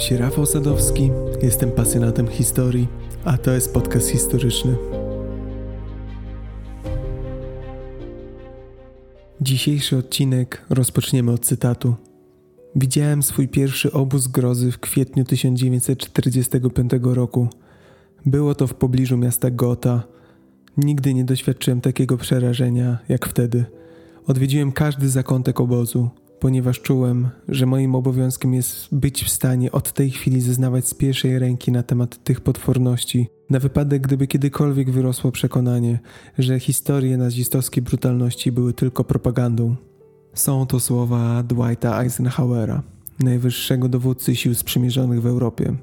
się Rafał Sadowski, jestem pasjonatem historii, a to jest podcast historyczny. Dzisiejszy odcinek rozpoczniemy od cytatu. Widziałem swój pierwszy obóz grozy w kwietniu 1945 roku. Było to w pobliżu miasta Gotha. Nigdy nie doświadczyłem takiego przerażenia jak wtedy. Odwiedziłem każdy zakątek obozu ponieważ czułem, że moim obowiązkiem jest być w stanie od tej chwili zeznawać z pierwszej ręki na temat tych potworności, na wypadek gdyby kiedykolwiek wyrosło przekonanie, że historie nazistowskiej brutalności były tylko propagandą. Są to słowa Dwighta Eisenhowera, najwyższego dowódcy sił sprzymierzonych w Europie.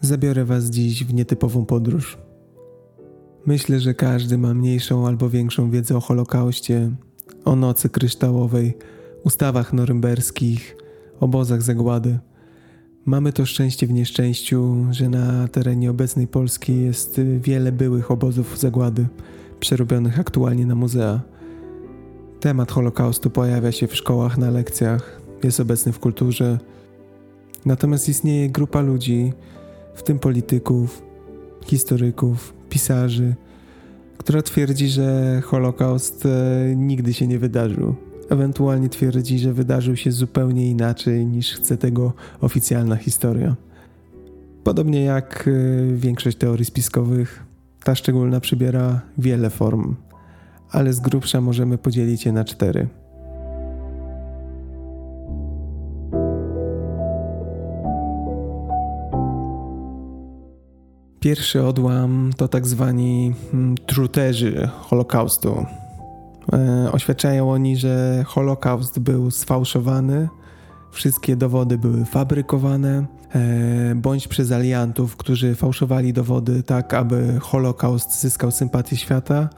Zabiorę Was dziś w nietypową podróż. Myślę, że każdy ma mniejszą albo większą wiedzę o Holokauście, o nocy kryształowej, ustawach norymberskich, obozach zagłady. Mamy to szczęście w nieszczęściu, że na terenie obecnej Polski jest wiele byłych obozów zagłady, przerobionych aktualnie na muzea. Temat Holokaustu pojawia się w szkołach, na lekcjach, jest obecny w kulturze. Natomiast istnieje grupa ludzi, w tym polityków, historyków, pisarzy, która twierdzi, że Holokaust e, nigdy się nie wydarzył. Ewentualnie twierdzi, że wydarzył się zupełnie inaczej niż chce tego oficjalna historia. Podobnie jak e, większość teorii spiskowych, ta szczególna przybiera wiele form, ale z grubsza możemy podzielić je na cztery. Pierwszy odłam to tak zwani hmm, truterzy Holokaustu. E, oświadczają oni, że Holokaust był sfałszowany, wszystkie dowody były fabrykowane, e, bądź przez aliantów, którzy fałszowali dowody tak, aby Holokaust zyskał sympatię świata,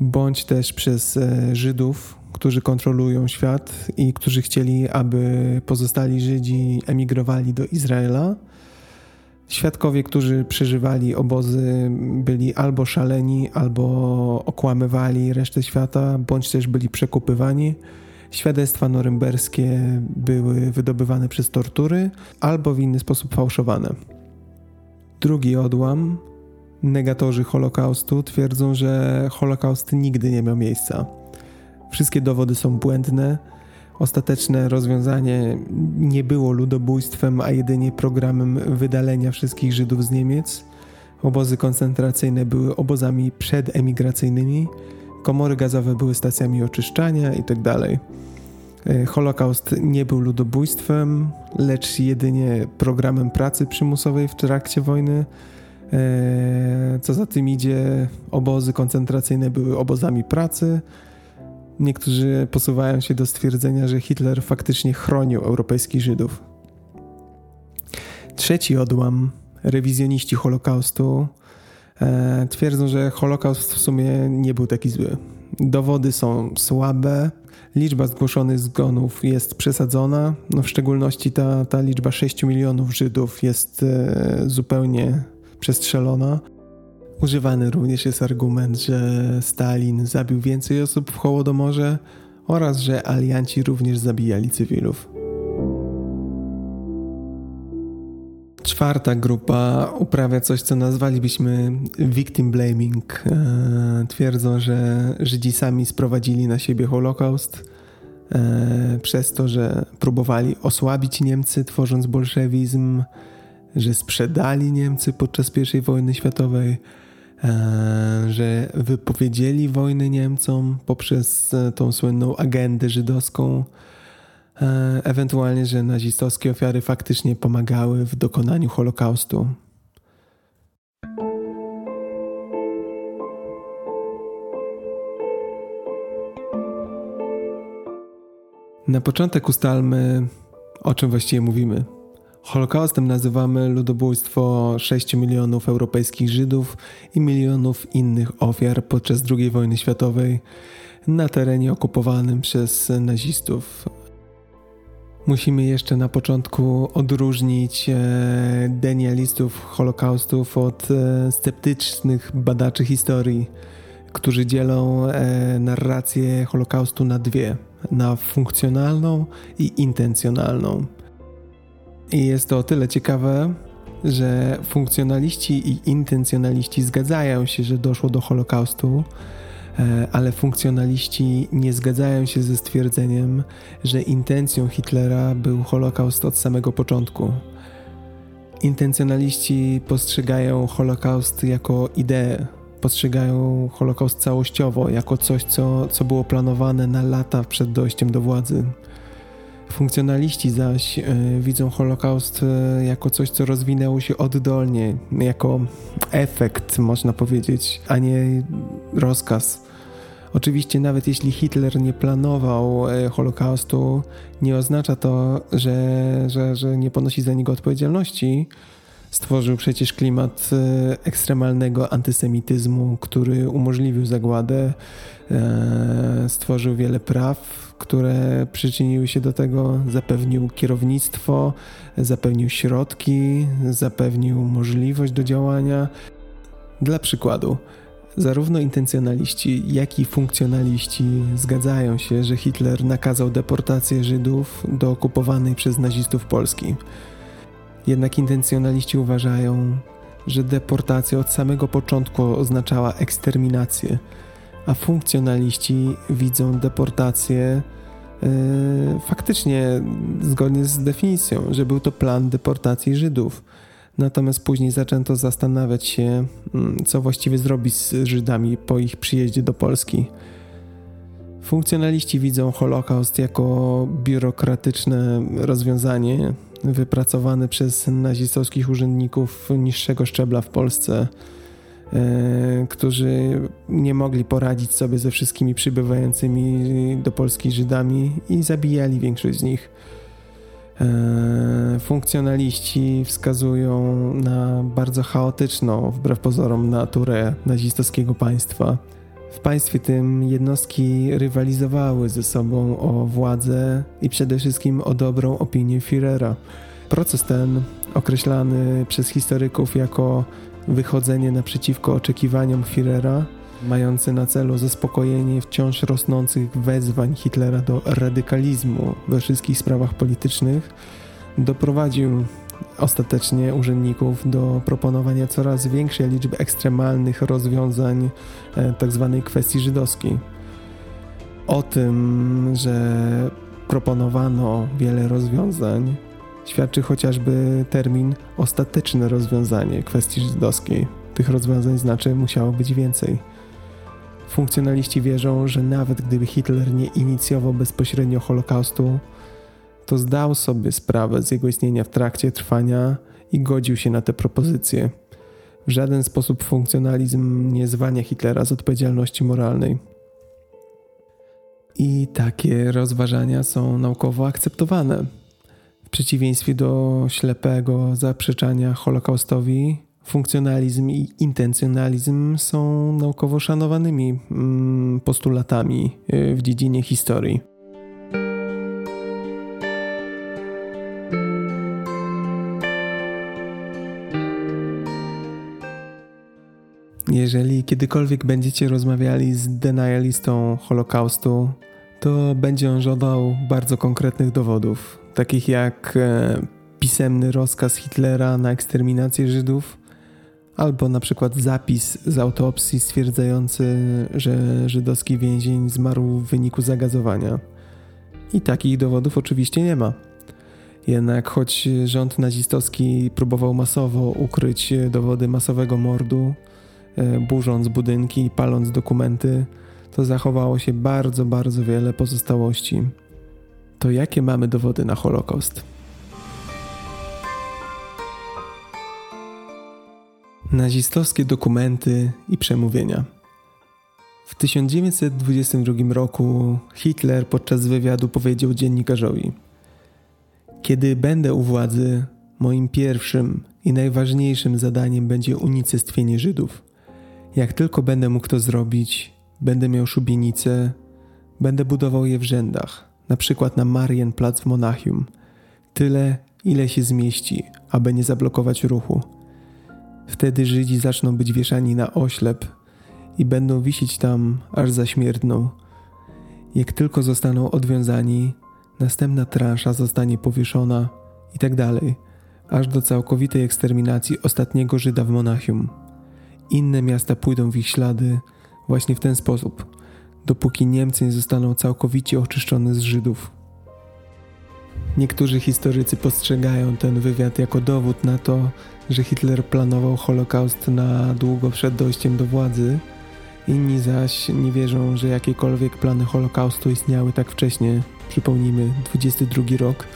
bądź też przez e, Żydów, którzy kontrolują świat i którzy chcieli, aby pozostali Żydzi emigrowali do Izraela. Świadkowie, którzy przeżywali obozy, byli albo szaleni, albo okłamywali resztę świata, bądź też byli przekupywani. Świadectwa norymberskie były wydobywane przez tortury albo w inny sposób fałszowane. Drugi odłam, negatorzy Holokaustu, twierdzą, że Holokaust nigdy nie miał miejsca. Wszystkie dowody są błędne Ostateczne rozwiązanie nie było ludobójstwem, a jedynie programem wydalenia wszystkich Żydów z Niemiec. Obozy koncentracyjne były obozami przedemigracyjnymi, komory gazowe były stacjami oczyszczania itd. Tak e, Holokaust nie był ludobójstwem, lecz jedynie programem pracy przymusowej w trakcie wojny. E, co za tym idzie, obozy koncentracyjne były obozami pracy, Niektórzy posuwają się do stwierdzenia, że Hitler faktycznie chronił europejskich Żydów. Trzeci odłam, rewizjoniści Holokaustu, e, twierdzą, że Holokaust w sumie nie był taki zły. Dowody są słabe, liczba zgłoszonych zgonów jest przesadzona, no w szczególności ta, ta liczba 6 milionów Żydów jest e, zupełnie przestrzelona. Używany również jest argument, że Stalin zabił więcej osób w Hołodomorze oraz że alianci również zabijali cywilów. Czwarta grupa uprawia coś, co nazwalibyśmy victim blaming. E, twierdzą, że Żydzi sami sprowadzili na siebie Holokaust e, przez to, że próbowali osłabić Niemcy, tworząc bolszewizm, że sprzedali Niemcy podczas I wojny światowej że wypowiedzieli wojnę Niemcom poprzez e, tą słynną agendę żydowską, e, ewentualnie, że nazistowskie ofiary faktycznie pomagały w dokonaniu Holokaustu. Na początek ustalmy, o czym właściwie mówimy. Holokaustem nazywamy ludobójstwo 6 milionów europejskich Żydów i milionów innych ofiar podczas II wojny światowej na terenie okupowanym przez nazistów. Musimy jeszcze na początku odróżnić e, denialistów Holokaustów od e, sceptycznych badaczy historii, którzy dzielą e, narrację Holokaustu na dwie – na funkcjonalną i intencjonalną. I jest to o tyle ciekawe, że funkcjonaliści i intencjonaliści zgadzają się, że doszło do Holokaustu, e, ale funkcjonaliści nie zgadzają się ze stwierdzeniem, że intencją Hitlera był Holokaust od samego początku. Intencjonaliści postrzegają Holokaust jako ideę, postrzegają Holokaust całościowo, jako coś, co, co było planowane na lata przed dojściem do władzy. Funkcjonaliści zaś y, widzą Holokaust y, jako coś, co rozwinęło się oddolnie, jako efekt, można powiedzieć, a nie rozkaz. Oczywiście, nawet jeśli Hitler nie planował y, Holokaustu, nie oznacza to, że, że, że nie ponosi za niego odpowiedzialności. Stworzył przecież klimat ekstremalnego antysemityzmu, który umożliwił zagładę, stworzył wiele praw, które przyczyniły się do tego, zapewnił kierownictwo, zapewnił środki, zapewnił możliwość do działania. Dla przykładu, zarówno intencjonaliści, jak i funkcjonaliści zgadzają się, że Hitler nakazał deportację Żydów do okupowanej przez nazistów Polski. Jednak intencjonaliści uważają, że deportacja od samego początku oznaczała eksterminację a funkcjonaliści widzą deportację yy, faktycznie zgodnie z definicją, że był to plan deportacji Żydów. Natomiast później zaczęto zastanawiać się, mm, co właściwie zrobić z Żydami po ich przyjeździe do Polski. Funkcjonaliści widzą Holokaust jako biurokratyczne rozwiązanie wypracowane przez nazistowskich urzędników niższego szczebla w Polsce którzy nie mogli poradzić sobie ze wszystkimi przybywającymi do Polski Żydami i zabijali większość z nich. E, funkcjonaliści wskazują na bardzo chaotyczną, wbrew pozorom, naturę nazistowskiego państwa. W państwie tym jednostki rywalizowały ze sobą o władzę i przede wszystkim o dobrą opinię Führera. Proces ten, określany przez historyków jako wychodzenie naprzeciwko oczekiwaniom Führera, mające na celu zaspokojenie wciąż rosnących wezwań Hitlera do radykalizmu we wszystkich sprawach politycznych, doprowadził ostatecznie urzędników do proponowania coraz większej liczby ekstremalnych rozwiązań tzw. Tak kwestii żydowskiej. O tym, że proponowano wiele rozwiązań, świadczy chociażby termin ostateczne rozwiązanie kwestii żydowskiej. Tych rozwiązań znaczy musiało być więcej. Funkcjonaliści wierzą, że nawet gdyby Hitler nie inicjował bezpośrednio Holokaustu, to zdał sobie sprawę z jego istnienia w trakcie trwania i godził się na te propozycje. W żaden sposób funkcjonalizm nie zwania Hitlera z odpowiedzialności moralnej. I takie rozważania są naukowo akceptowane. W przeciwieństwie do ślepego zaprzeczania Holokaustowi, funkcjonalizm i intencjonalizm są naukowo szanowanymi mm, postulatami y, w dziedzinie historii. Jeżeli kiedykolwiek będziecie rozmawiali z denialistą Holokaustu, to będzie on żądał bardzo konkretnych dowodów, takich jak e, pisemny rozkaz Hitlera na eksterminację Żydów, albo na przykład zapis z autopsji stwierdzający, że żydowski więzień zmarł w wyniku zagazowania. I takich dowodów oczywiście nie ma. Jednak choć rząd nazistowski próbował masowo ukryć dowody masowego mordu, e, burząc budynki i paląc dokumenty, to zachowało się bardzo, bardzo wiele pozostałości. To jakie mamy dowody na Holokaust? Nazistowskie dokumenty i przemówienia. W 1922 roku Hitler podczas wywiadu powiedział dziennikarzowi: Kiedy będę u władzy, moim pierwszym i najważniejszym zadaniem będzie unicestwienie Żydów. Jak tylko będę mógł to zrobić, będę miał szubienice, będę budował je w rzędach na przykład na Marienplatz w Monachium, tyle, ile się zmieści, aby nie zablokować ruchu. Wtedy Żydzi zaczną być wieszani na oślep i będą wisieć tam, aż zaśmierdną. Jak tylko zostaną odwiązani, następna transza zostanie powieszona i tak dalej, aż do całkowitej eksterminacji ostatniego Żyda w Monachium. Inne miasta pójdą w ich ślady właśnie w ten sposób, dopóki Niemcy nie zostaną całkowicie oczyszczone z Żydów. Niektórzy historycy postrzegają ten wywiad jako dowód na to, że Hitler planował Holokaust na długo przed dojściem do władzy. Inni zaś nie wierzą, że jakiekolwiek plany Holokaustu istniały tak wcześnie, przypomnijmy 22 rok,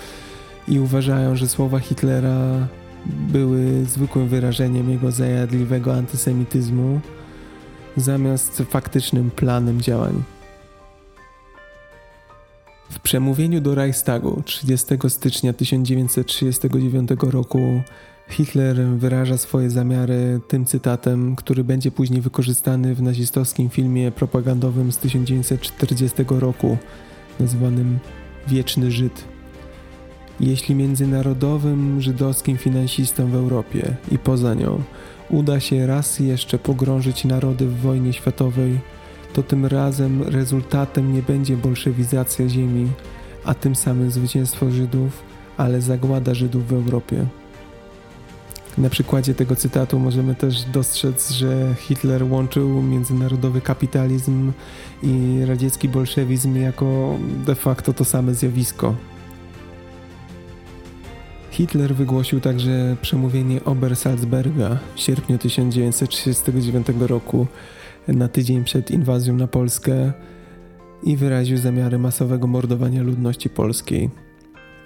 i uważają, że słowa Hitlera były zwykłym wyrażeniem jego zajadliwego antysemityzmu zamiast faktycznym planem działań. W przemówieniu do Reichstagu 30 stycznia 1939 roku Hitler wyraża swoje zamiary tym cytatem, który będzie później wykorzystany w nazistowskim filmie propagandowym z 1940 roku, nazwanym Wieczny Żyd. Jeśli międzynarodowym żydowskim finansistom w Europie i poza nią uda się raz jeszcze pogrążyć narody w wojnie światowej, to tym razem rezultatem nie będzie bolszewizacja ziemi, a tym samym zwycięstwo Żydów, ale zagłada Żydów w Europie. Na przykładzie tego cytatu możemy też dostrzec, że Hitler łączył międzynarodowy kapitalizm i radziecki bolszewizm jako de facto to same zjawisko. Hitler wygłosił także przemówienie Obersalzberga w sierpniu 1939 roku, na tydzień przed inwazją na Polskę i wyraził zamiary masowego mordowania ludności polskiej.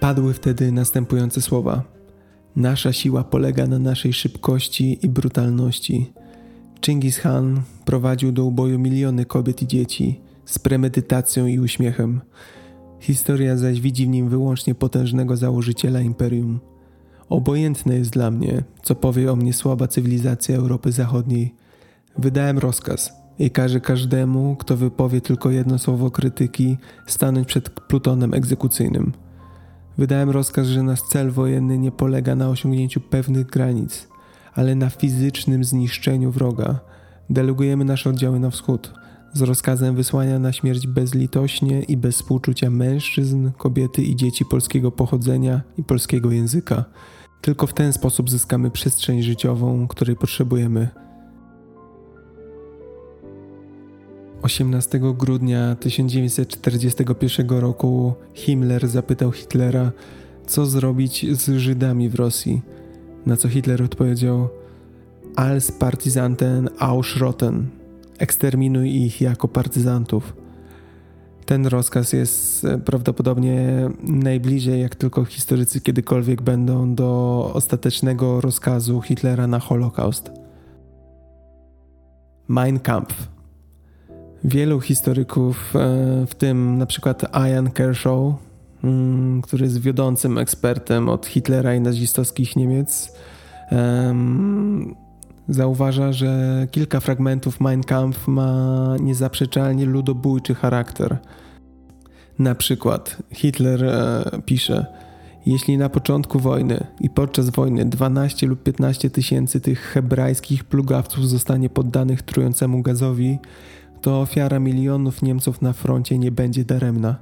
Padły wtedy następujące słowa: Nasza siła polega na naszej szybkości i brutalności. Chingis Khan prowadził do uboju miliony kobiet i dzieci z premedytacją i uśmiechem. Historia zaś widzi w nim wyłącznie potężnego założyciela imperium. Obojętne jest dla mnie, co powie o mnie słaba cywilizacja Europy Zachodniej. Wydałem rozkaz i każę każdemu, kto wypowie tylko jedno słowo krytyki, stanąć przed plutonem egzekucyjnym. Wydałem rozkaz, że nasz cel wojenny nie polega na osiągnięciu pewnych granic, ale na fizycznym zniszczeniu wroga. Delegujemy nasze oddziały na wschód – z rozkazem wysłania na śmierć bezlitośnie i bez współczucia mężczyzn, kobiety i dzieci polskiego pochodzenia i polskiego języka. Tylko w ten sposób zyskamy przestrzeń życiową, której potrzebujemy. 18 grudnia 1941 roku Himmler zapytał Hitlera, co zrobić z Żydami w Rosji. Na co Hitler odpowiedział: Als Partisanten ausschrotten eksterminuj ich jako partyzantów. Ten rozkaz jest e, prawdopodobnie najbliżej, jak tylko historycy kiedykolwiek będą, do ostatecznego rozkazu Hitlera na Holokaust. Mein Kampf. Wielu historyków, e, w tym na przykład Ian Kershaw, mm, który jest wiodącym ekspertem od Hitlera i nazistowskich Niemiec, Zauważa, że kilka fragmentów Mein Kampf ma niezaprzeczalnie ludobójczy charakter. Na przykład Hitler e, pisze: Jeśli na początku wojny i podczas wojny 12 lub 15 tysięcy tych hebrajskich plugawców zostanie poddanych trującemu gazowi, to ofiara milionów Niemców na froncie nie będzie daremna.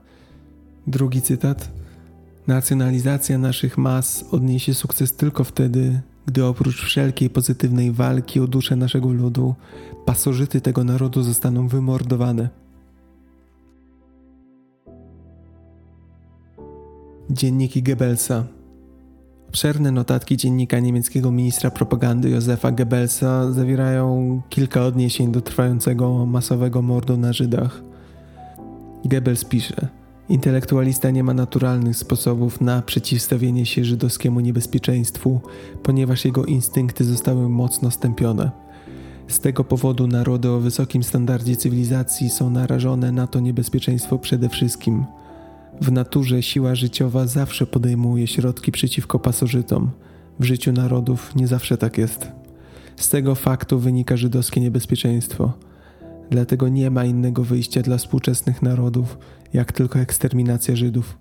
Drugi cytat. Nacjonalizacja naszych mas odniesie sukces tylko wtedy, gdy oprócz wszelkiej pozytywnej walki o duszę naszego ludu, pasożyty tego narodu zostaną wymordowane. Dzienniki Goebbelsa Obszerne notatki dziennika niemieckiego ministra propagandy Józefa Goebbelsa zawierają kilka odniesień do trwającego masowego mordu na Żydach. Goebbels pisze – Intelektualista nie ma naturalnych sposobów na przeciwstawienie się żydowskiemu niebezpieczeństwu, ponieważ jego instynkty zostały mocno stępione. Z tego powodu narody o wysokim standardzie cywilizacji są narażone na to niebezpieczeństwo przede wszystkim. W naturze siła życiowa zawsze podejmuje środki przeciwko pasożytom. W życiu narodów nie zawsze tak jest. Z tego faktu wynika żydowskie niebezpieczeństwo. Dlatego nie ma innego wyjścia dla współczesnych narodów, jak tylko eksterminacja Żydów.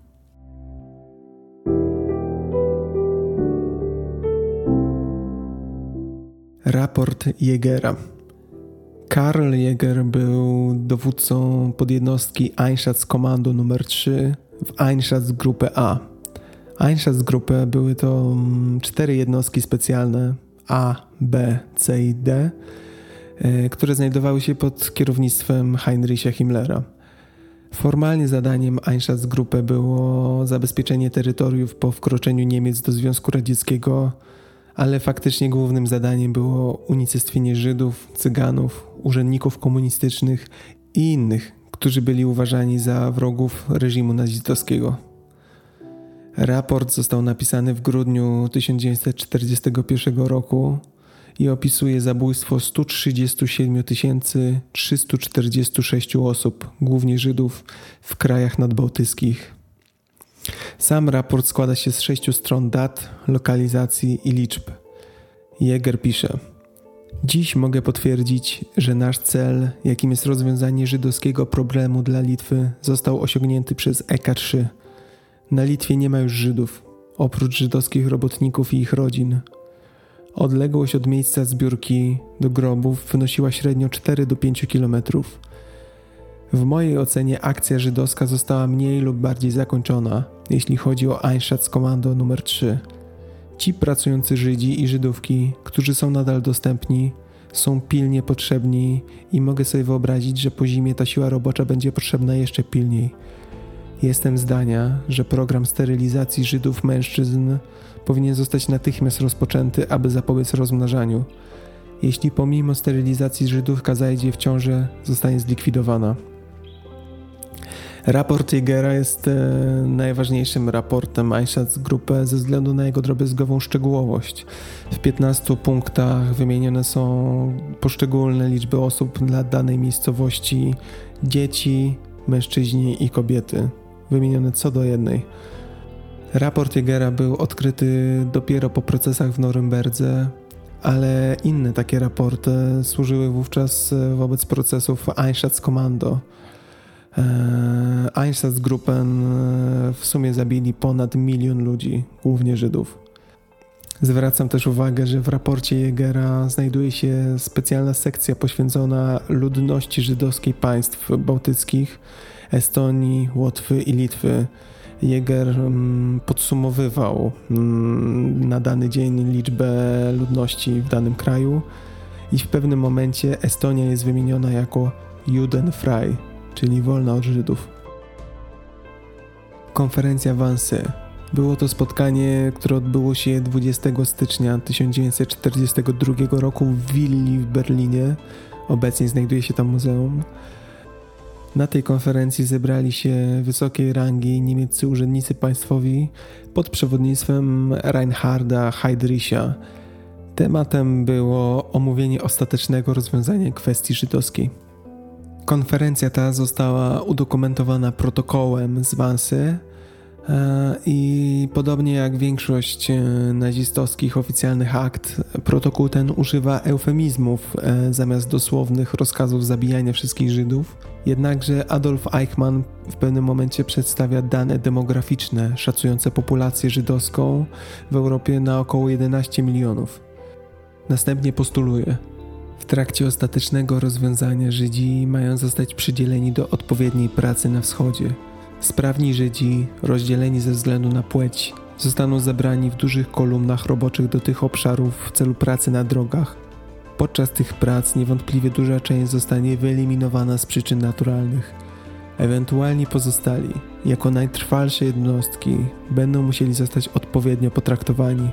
Raport Jägera. Karl Jäger był dowódcą podjednostki Einsatzkommando nr 3 w Einsatzgruppe A. Einsatzgruppe były to mm, cztery jednostki specjalne A, B, C i D, e, które znajdowały się pod kierownictwem Heinricha Himmlera. Formalnie zadaniem Einsatzgruppe było zabezpieczenie terytoriów po wkroczeniu Niemiec do Związku Radzieckiego, ale faktycznie głównym zadaniem było unicestwienie Żydów, Cyganów, urzędników komunistycznych i innych, którzy byli uważani za wrogów reżimu nazistowskiego. Raport został napisany w grudniu 1941 roku i opisuje zabójstwo 137 346 osób, głównie Żydów, w krajach nadbałtyckich. Sam raport składa się z sześciu stron dat, lokalizacji i liczb. Jäger pisze: Dziś mogę potwierdzić, że nasz cel, jakim jest rozwiązanie żydowskiego problemu dla Litwy, został osiągnięty przez EK3. Na Litwie nie ma już Żydów, oprócz żydowskich robotników i ich rodzin. Odległość od miejsca zbiórki do grobów wynosiła średnio 4 do 5 kilometrów. W mojej ocenie akcja żydowska została mniej lub bardziej zakończona, jeśli chodzi o Einsatzkommando nr 3. Ci pracujący Żydzi i Żydówki, którzy są nadal dostępni, są pilnie potrzebni i mogę sobie wyobrazić, że po zimie ta siła robocza będzie potrzebna jeszcze pilniej. Jestem zdania, że program sterylizacji Żydów mężczyzn powinien zostać natychmiast rozpoczęty, aby zapobiec rozmnażaniu. Jeśli pomimo sterylizacji Żydówka zajdzie w ciążę, zostanie zlikwidowana. Raport Jägera jest e, najważniejszym raportem z grupy ze względu na jego drobiazgową szczegółowość. W 15 punktach wymienione są poszczególne liczby osób dla danej miejscowości, dzieci, mężczyźni i kobiety, wymienione co do jednej. Raport Jägera był odkryty dopiero po procesach w Norymberdze, ale inne takie raporty służyły wówczas wobec procesów Einsatzkommando. E, Einsatzgruppen e, w sumie zabili ponad milion ludzi, głównie Żydów. Zwracam też uwagę, że w raporcie Jägera znajduje się specjalna sekcja poświęcona ludności żydowskiej państw bałtyckich, Estonii, Łotwy i Litwy. Jäger mm, podsumowywał mm, na dany dzień liczbę ludności w danym kraju i w pewnym momencie Estonia jest wymieniona jako Judenfrei, czyli wolna od Żydów. Konferencja Wannsee. Było to spotkanie, które odbyło się 20 stycznia 1942 roku w willi w Berlinie. Obecnie znajduje się tam muzeum. Na tej konferencji zebrali się wysokiej rangi niemieccy urzędnicy państwowi pod przewodnictwem Reinharda Heydricha. Tematem było omówienie ostatecznego rozwiązania kwestii żydowskiej. Konferencja ta została udokumentowana protokołem z Wansy i podobnie jak większość e, nazistowskich oficjalnych akt, protokół ten używa eufemizmów e, zamiast dosłownych rozkazów zabijania wszystkich Żydów. Jednakże Adolf Eichmann w pewnym momencie przedstawia dane demograficzne szacujące populację żydowską w Europie na około 11 milionów. Następnie postuluje, w trakcie ostatecznego rozwiązania Żydzi mają zostać przydzieleni do odpowiedniej pracy na wschodzie. Sprawni Żydzi, rozdzieleni ze względu na płeć, zostaną zabrani w dużych kolumnach roboczych do tych obszarów w celu pracy na drogach. Podczas tych prac niewątpliwie duża część zostanie wyeliminowana z przyczyn naturalnych. Ewentualnie pozostali, jako najtrwalsze jednostki, będą musieli zostać odpowiednio potraktowani,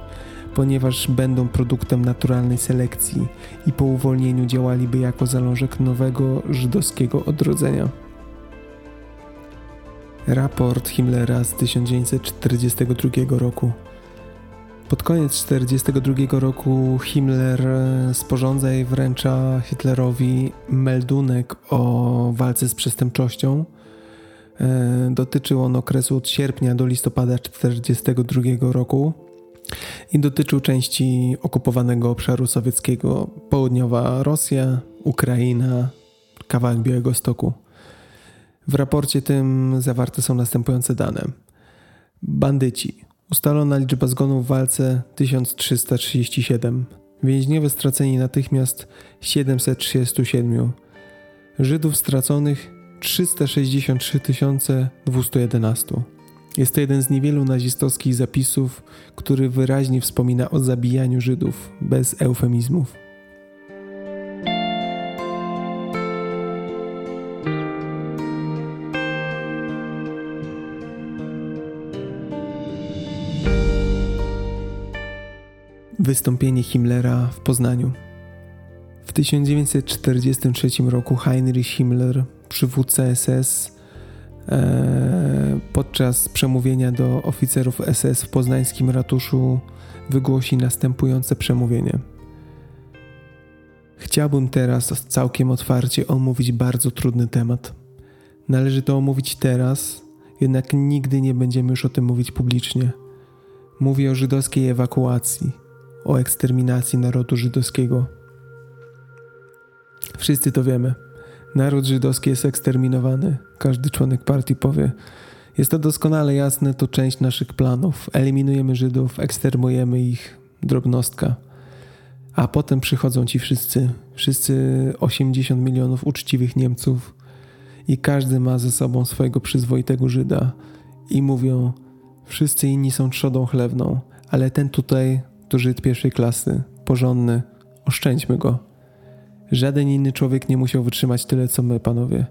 ponieważ będą produktem naturalnej selekcji i po uwolnieniu działaliby jako zalążek nowego żydowskiego odrodzenia. Raport Himmlera z 1942 roku. Pod koniec 1942 roku Himmler sporządza i wręcza Hitlerowi meldunek o walce z przestępczością. E, dotyczył on okresu od sierpnia do listopada 1942 roku i dotyczył części okupowanego obszaru sowieckiego południowa Rosja, Ukraina, kawałek Białego Stoku. W raporcie tym zawarte są następujące dane. Bandyci. Ustalona liczba zgonów w walce 1337. Więźniowie straceni natychmiast 737. Żydów straconych 363 211. Jest to jeden z niewielu nazistowskich zapisów, który wyraźnie wspomina o zabijaniu Żydów bez eufemizmów. Wystąpienie Himmlera w Poznaniu. W 1943 roku Heinrich Himmler, przywódca SS, e, podczas przemówienia do oficerów SS w poznańskim ratuszu wygłosi następujące przemówienie. Chciałbym teraz całkiem otwarcie omówić bardzo trudny temat. Należy to omówić teraz, jednak nigdy nie będziemy już o tym mówić publicznie. Mówię o żydowskiej ewakuacji o eksterminacji narodu żydowskiego. Wszyscy to wiemy. Naród żydowski jest eksterminowany. Każdy członek partii powie: Jest to doskonale jasne, to część naszych planów. Eliminujemy Żydów, ekstermujemy ich, drobnostka. A potem przychodzą ci wszyscy, wszyscy 80 milionów uczciwych Niemców, i każdy ma ze sobą swojego przyzwoitego Żyda, i mówią: Wszyscy inni są trzodą chlewną, ale ten tutaj to Żyd pierwszej klasy, porządny, oszczędźmy go. Żaden inny człowiek nie musiał wytrzymać tyle, co my, panowie.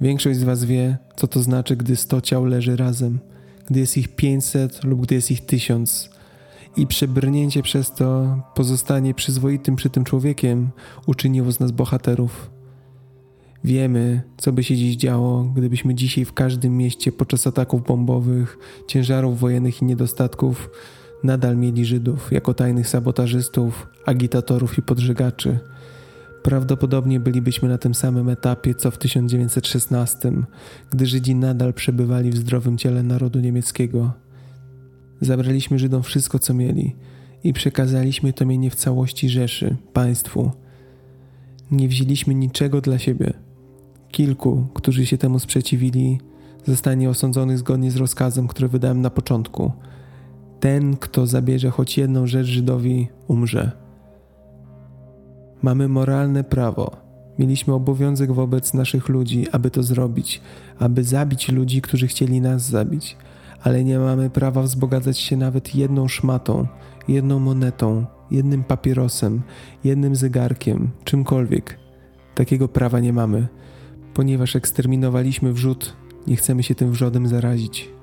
Większość z was wie, co to znaczy, gdy sto ciał leży razem, gdy jest ich 500 lub gdy jest ich tysiąc. I przebrnięcie przez to, pozostanie przyzwoitym przy tym człowiekiem, uczyniło z nas bohaterów. Wiemy, co by się dziś działo, gdybyśmy dzisiaj w każdym mieście podczas ataków bombowych, ciężarów wojennych i niedostatków nadal mieli Żydów jako tajnych sabotażystów, agitatorów i podżegaczy. Prawdopodobnie bylibyśmy na tym samym etapie co w 1916, gdy Żydzi nadal przebywali w zdrowym ciele narodu niemieckiego. Zabraliśmy Żydom wszystko, co mieli i przekazaliśmy to mienie w całości Rzeszy, państwu. Nie wzięliśmy niczego dla siebie. Kilku, którzy się temu sprzeciwili, zostanie osądzonych zgodnie z rozkazem, który wydałem na początku – ten, kto zabierze choć jedną rzecz Żydowi, umrze. Mamy moralne prawo. Mieliśmy obowiązek wobec naszych ludzi, aby to zrobić, aby zabić ludzi, którzy chcieli nas zabić, ale nie mamy prawa wzbogacać się nawet jedną szmatą, jedną monetą, jednym papierosem, jednym zegarkiem, czymkolwiek. Takiego prawa nie mamy. Ponieważ eksterminowaliśmy wrzód, nie chcemy się tym wrzodem zarazić.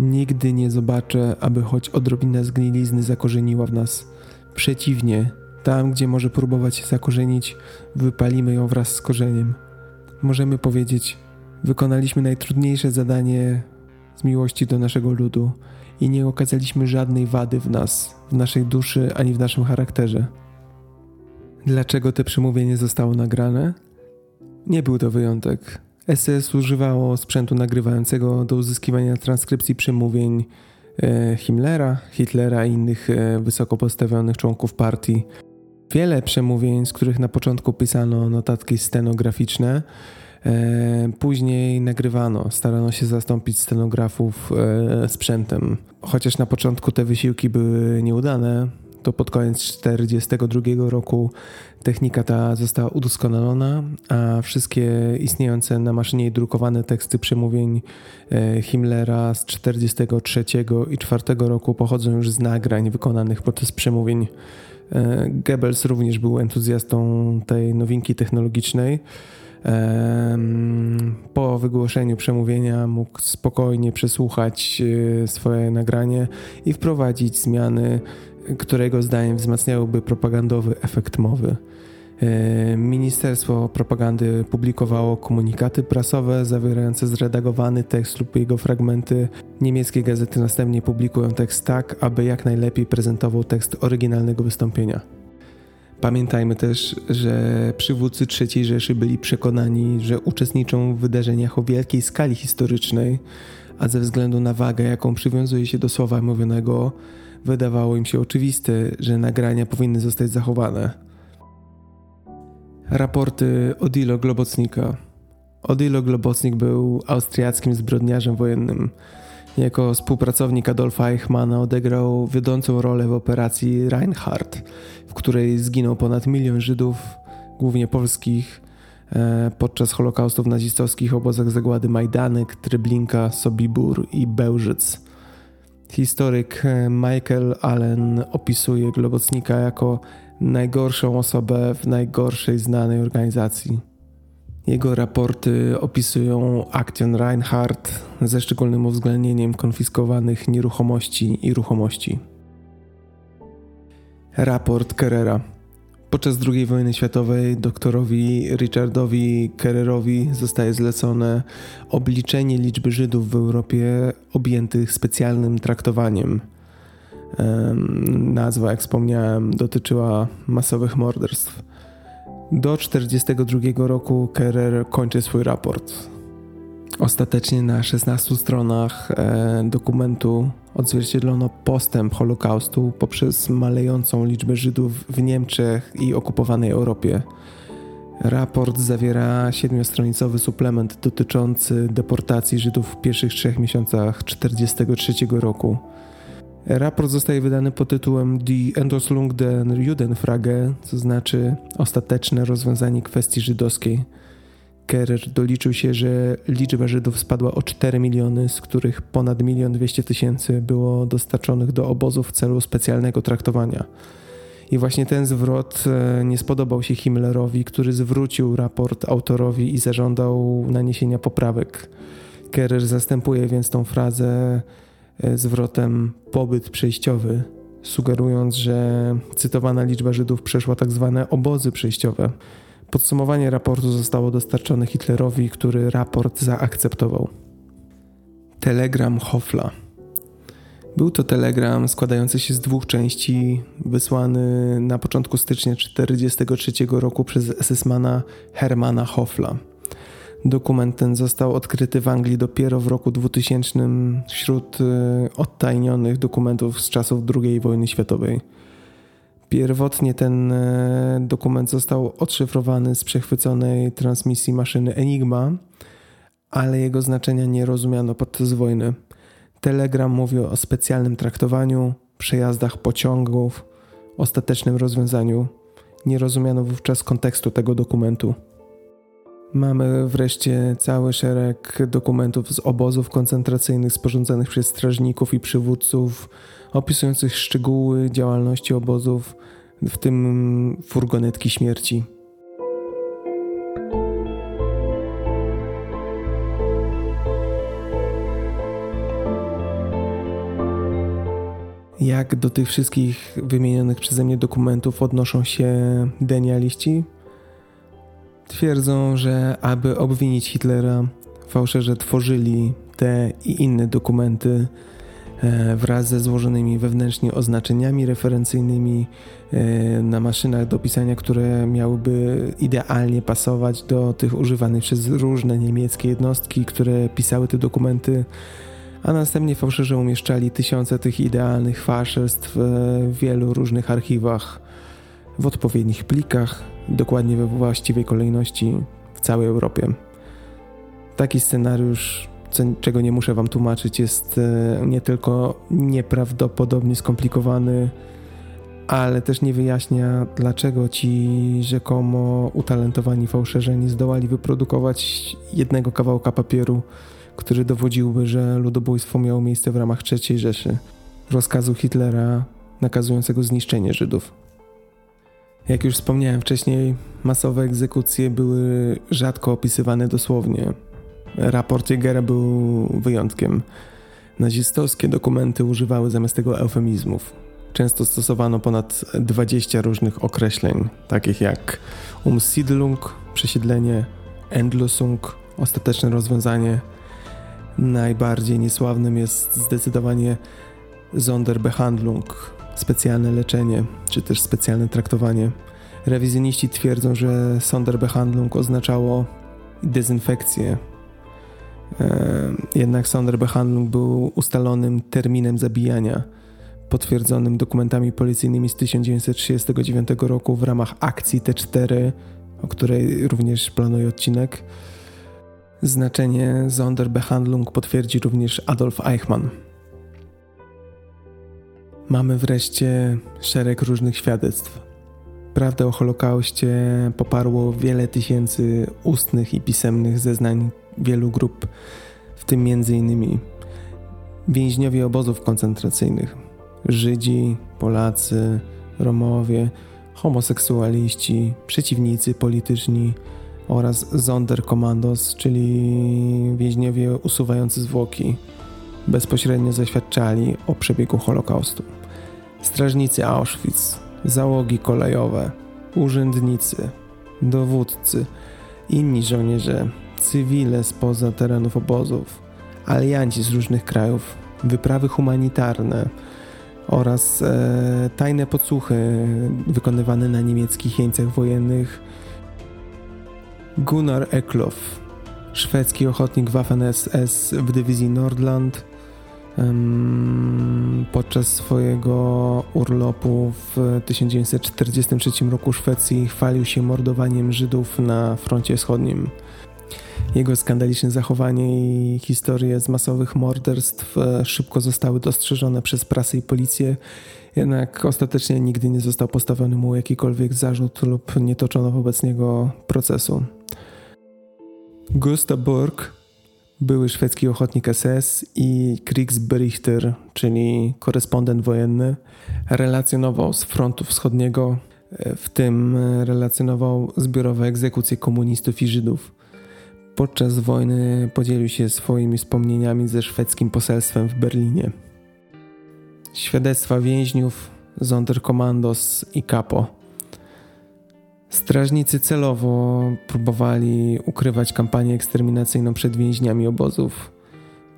Nigdy nie zobaczę, aby choć odrobina zgnilizny zakorzeniła w nas. Przeciwnie, tam, gdzie może próbować się zakorzenić, wypalimy ją wraz z korzeniem. Możemy powiedzieć, wykonaliśmy najtrudniejsze zadanie z miłości do naszego ludu i nie okazaliśmy żadnej wady w nas, w naszej duszy ani w naszym charakterze. Dlaczego te przemówienie zostało nagrane? Nie był to wyjątek. SS używało sprzętu nagrywającego do uzyskiwania transkrypcji przemówień e, Himmlera, Hitlera i innych e, wysoko postawionych członków partii. Wiele przemówień, z których na początku pisano notatki stenograficzne, e, później nagrywano, starano się zastąpić stenografów sprzętem. Chociaż na początku te wysiłki były nieudane, to pod koniec 1942 roku technika ta została udoskonalona, a wszystkie istniejące na maszynie drukowane teksty przemówień e, Himmlera z 1943 i 1944 roku pochodzą już z nagrań wykonanych podczas przemówień. E, Goebbels również był entuzjastą tej nowinki technologicznej. Po wygłoszeniu przemówienia mógł spokojnie przesłuchać e, swoje nagranie i wprowadzić zmiany którego zdaniem wzmacniałyby propagandowy efekt mowy. E, Ministerstwo Propagandy publikowało komunikaty prasowe zawierające zredagowany tekst lub jego fragmenty. Niemieckie gazety następnie publikują tekst tak, aby jak najlepiej prezentował tekst oryginalnego wystąpienia. Pamiętajmy też, że przywódcy III Rzeszy byli przekonani, że uczestniczą w wydarzeniach o wielkiej skali historycznej, a ze względu na wagę, jaką przywiązuje się do słowa mówionego, wydawało im się oczywiste, że nagrania powinny zostać zachowane. Raporty Odilo Globocnika. Odilo Globocnik był austriackim zbrodniarzem wojennym. Jako współpracownik Adolfa Eichmana odegrał wiodącą rolę w operacji Reinhardt, w której zginął ponad milion Żydów, głównie polskich, e, podczas Holokaustu w nazistowskich obozach zagłady Majdanek, Treblinka, Sobibór i Bełżyc. Historyk e, Michael Allen opisuje Globocnika jako najgorszą osobę w najgorszej znanej organizacji. Jego raporty opisują akcję Reinhardt ze szczególnym uwzględnieniem konfiskowanych nieruchomości i ruchomości. Raport Kerrera. Podczas II wojny światowej doktorowi Richardowi Kerrerowi zostaje zlecone obliczenie liczby Żydów w Europie objętych specjalnym traktowaniem. Nazwa, jak wspomniałem, dotyczyła masowych morderstw. Do 1942 roku Kerrer kończy swój raport. Ostatecznie na 16 stronach e, dokumentu odzwierciedlono postęp Holokaustu poprzez malejącą liczbę Żydów w Niemczech i okupowanej Europie. Raport zawiera siedmiostronicowy suplement dotyczący deportacji Żydów w pierwszych trzech miesiącach 1943 roku. Raport zostaje wydany pod tytułem Die Endoslung der Judenfrage, co znaczy ostateczne rozwiązanie kwestii żydowskiej. Kerr doliczył się, że liczba Żydów spadła o 4 miliony, z których ponad 1 200 tysięcy było dostarczonych do obozów w celu specjalnego traktowania. I właśnie ten zwrot e, nie spodobał się Himmlerowi, który zwrócił raport autorowi i zażądał naniesienia poprawek. Kerr zastępuje więc tą frazę E, zwrotem pobyt przejściowy, sugerując, że cytowana liczba Żydów przeszła tak zwane obozy przejściowe. Podsumowanie raportu zostało dostarczone Hitlerowi, który raport zaakceptował. Telegram Hofla. Był to telegram składający się z dwóch części, wysłany na początku stycznia 1943 roku przez SS-mana Hermana Hofla. Dokument ten został odkryty w Anglii dopiero w roku 2000 wśród y, odtajnionych dokumentów z czasów II wojny światowej. Pierwotnie ten y, dokument został odszyfrowany z przechwyconej transmisji maszyny Enigma, ale jego znaczenia nie rozumiano podczas wojny. Telegram mówił o specjalnym traktowaniu, przejazdach pociągów, ostatecznym rozwiązaniu. Nie rozumiano wówczas kontekstu tego dokumentu. Mamy wreszcie cały szereg dokumentów z obozów koncentracyjnych sporządzonych przez strażników i przywódców, opisujących szczegóły działalności obozów, w tym furgonetki śmierci. Jak do tych wszystkich wymienionych przeze mnie dokumentów odnoszą się denialiści? Twierdzą, że aby obwinić Hitlera, fałszerze tworzyli te i inne dokumenty wraz ze złożonymi wewnętrznie oznaczeniami referencyjnymi e, na maszynach do pisania, które miałyby idealnie pasować do tych używanych przez różne niemieckie jednostki, które pisały te dokumenty, a następnie fałszerze umieszczali tysiące tych idealnych fałszerstw w wielu różnych archiwach w odpowiednich plikach, dokładnie we właściwej kolejności w całej Europie. Taki scenariusz, czego nie muszę Wam tłumaczyć, jest e, nie tylko nieprawdopodobnie skomplikowany, ale też nie wyjaśnia, dlaczego ci rzekomo utalentowani fałszerze nie zdołali wyprodukować jednego kawałka papieru, który dowodziłby, że ludobójstwo miało miejsce w ramach III Rzeszy, rozkazu Hitlera nakazującego zniszczenie Żydów. Jak już wspomniałem wcześniej, masowe egzekucje były rzadko opisywane dosłownie. Raport Jägera był wyjątkiem. Nazistowskie dokumenty używały zamiast tego eufemizmów. Często stosowano ponad 20 różnych określeń, takich jak Umsiedlung, przesiedlenie, Endlosung, ostateczne rozwiązanie. Najbardziej niesławnym jest zdecydowanie Sonderbehandlung, specjalne leczenie, czy też specjalne traktowanie. Rewizjoniści twierdzą, że Sonderbehandlung oznaczało dezynfekcję. Jednak Sonderbehandlung był ustalonym terminem zabijania, potwierdzonym dokumentami policyjnymi z 1939 roku w ramach akcji T4, o której również planuję odcinek. Znaczenie Sonderbehandlung potwierdzi również Adolf Eichmann. Mamy wreszcie szereg różnych świadectw. Prawdę o Holokauście poparło wiele tysięcy ustnych i pisemnych zeznań wielu grup, w tym m.in. więźniowie obozów koncentracyjnych, Żydzi, Polacy, Romowie, homoseksualiści, przeciwnicy polityczni oraz Sonderkommandos, czyli więźniowie usuwający zwłoki, bezpośrednio zaświadczali o przebiegu Holokaustu. Strażnicy Auschwitz, załogi kolejowe, urzędnicy, dowódcy, inni żołnierze, cywile spoza terenów obozów, alianci z różnych krajów, wyprawy humanitarne oraz e, tajne podsłuchy wykonywane na niemieckich jeńcach wojennych. Gunnar Eklof, szwedzki ochotnik Waffen-SS w dywizji Nordland, podczas swojego urlopu w 1943 roku Szwecji chwalił się mordowaniem Żydów na froncie wschodnim. Jego skandaliczne zachowanie i historie z masowych morderstw e, szybko zostały dostrzeżone przez prasę i policję, jednak ostatecznie nigdy nie został postawiony mu jakikolwiek zarzut lub nie toczono wobec niego procesu. Gustav Burg, były szwedzki ochotnik SS i Kriegsberichter, czyli korespondent wojenny, relacjonował z frontu wschodniego, e, w tym relacjonował zbiorowe egzekucje komunistów i Żydów. Podczas wojny podzielił się swoimi wspomnieniami ze szwedzkim poselstwem w Berlinie. Świadectwa więźniów, Sonderkommandos i Kapo. Strażnicy celowo próbowali ukrywać kampanię eksterminacyjną przed więźniami obozów.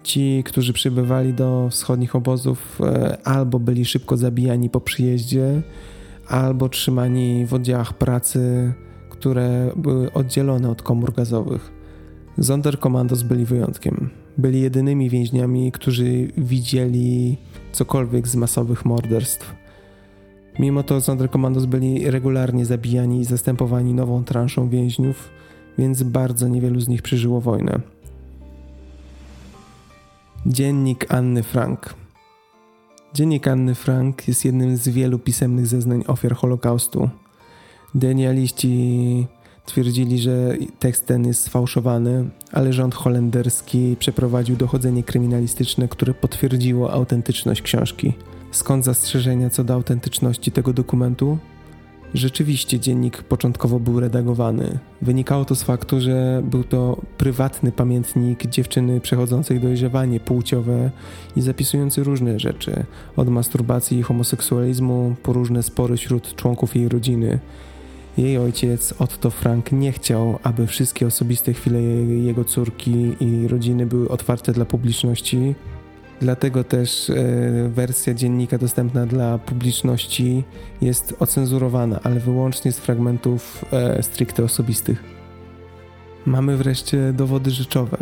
Ci, którzy przybywali do wschodnich obozów, e, albo byli szybko zabijani po przyjeździe, albo trzymani w oddziałach pracy, które były oddzielone od komór gazowych. Sonderkommandos byli wyjątkiem. Byli jedynymi więźniami, którzy widzieli cokolwiek z masowych morderstw. Mimo to Sonderkommandos byli regularnie zabijani i zastępowani nową transzą więźniów, więc bardzo niewielu z nich przeżyło wojnę. Dziennik Anny Frank. Dziennik Anny Frank jest jednym z wielu pisemnych zeznań ofiar Holokaustu. Denialiści Twierdzili, że tekst ten jest sfałszowany, ale rząd holenderski przeprowadził dochodzenie kryminalistyczne, które potwierdziło autentyczność książki. Skąd zastrzeżenia co do autentyczności tego dokumentu? Rzeczywiście dziennik początkowo był redagowany. Wynikało to z faktu, że był to prywatny pamiętnik dziewczyny przechodzącej dojrzewanie płciowe i zapisujący różne rzeczy, od masturbacji i homoseksualizmu po różne spory wśród członków jej rodziny. Jej ojciec, Otto Frank, nie chciał, aby wszystkie osobiste chwile jego córki i rodziny były otwarte dla publiczności. Dlatego też e, wersja dziennika dostępna dla publiczności jest ocenzurowana, ale wyłącznie z fragmentów e, stricte osobistych. Mamy wreszcie dowody rzeczowe.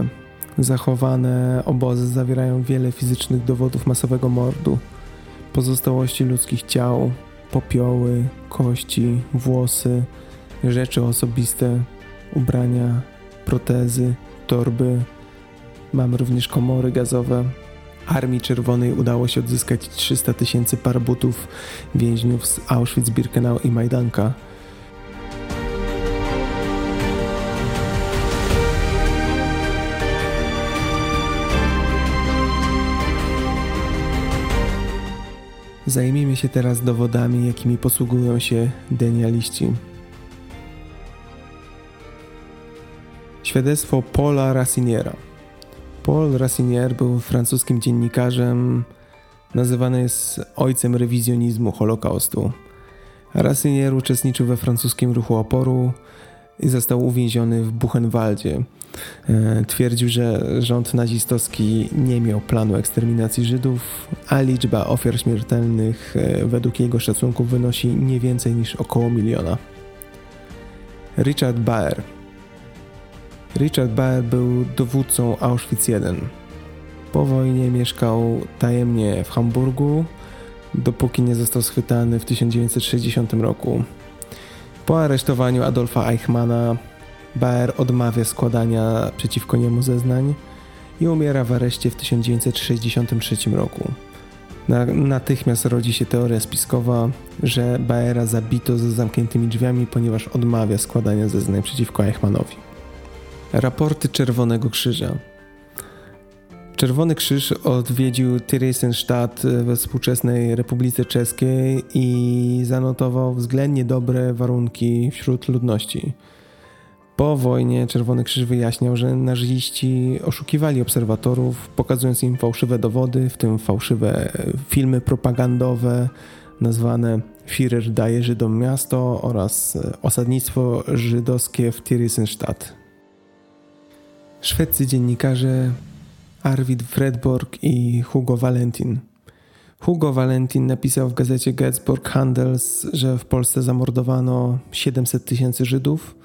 Zachowane obozy zawierają wiele fizycznych dowodów masowego mordu, pozostałości ludzkich ciał, popioły, kości, włosy, rzeczy osobiste, ubrania, protezy, torby. Mamy również komory gazowe. Armii Czerwonej udało się odzyskać 300 tysięcy par butów więźniów z Auschwitz, Birkenau i Majdanka. Zajmijmy się teraz dowodami, jakimi posługują się denialiści. Świadectwo Paula Raciniera. Paul Racinier był francuskim dziennikarzem, nazywany jest ojcem rewizjonizmu Holokaustu. Racinier uczestniczył we francuskim ruchu oporu i został uwięziony w Buchenwaldzie. E, twierdził, że rząd nazistowski nie miał planu eksterminacji Żydów, a liczba ofiar śmiertelnych e, według jego szacunków wynosi nie więcej niż około miliona. Richard Baer Richard Baer był dowódcą Auschwitz I. Po wojnie mieszkał tajemnie w Hamburgu, dopóki nie został schwytany w 1960 roku. Po aresztowaniu Adolfa Eichmana Baer odmawia składania przeciwko niemu zeznań i umiera w areszcie w 1963 roku. Natychmiast rodzi się teoria spiskowa, że Baera zabito za zamkniętymi drzwiami, ponieważ odmawia składania zeznań przeciwko Eichmannowi. Raporty Czerwonego Krzyża Czerwony Krzyż odwiedził Theresienstadt we współczesnej Republice Czeskiej i zanotował względnie dobre warunki wśród ludności. Po wojnie Czerwony Krzyż wyjaśniał, że naziści oszukiwali obserwatorów, pokazując im fałszywe dowody, w tym fałszywe filmy propagandowe nazwane Führer daje Żydom miasto oraz osadnictwo żydowskie w Theresienstadt. Szwedzcy dziennikarze Arvid Fredborg i Hugo Valentin. Hugo Valentin napisał w gazecie Gettysburg Handels, że w Polsce zamordowano 700 tysięcy Żydów.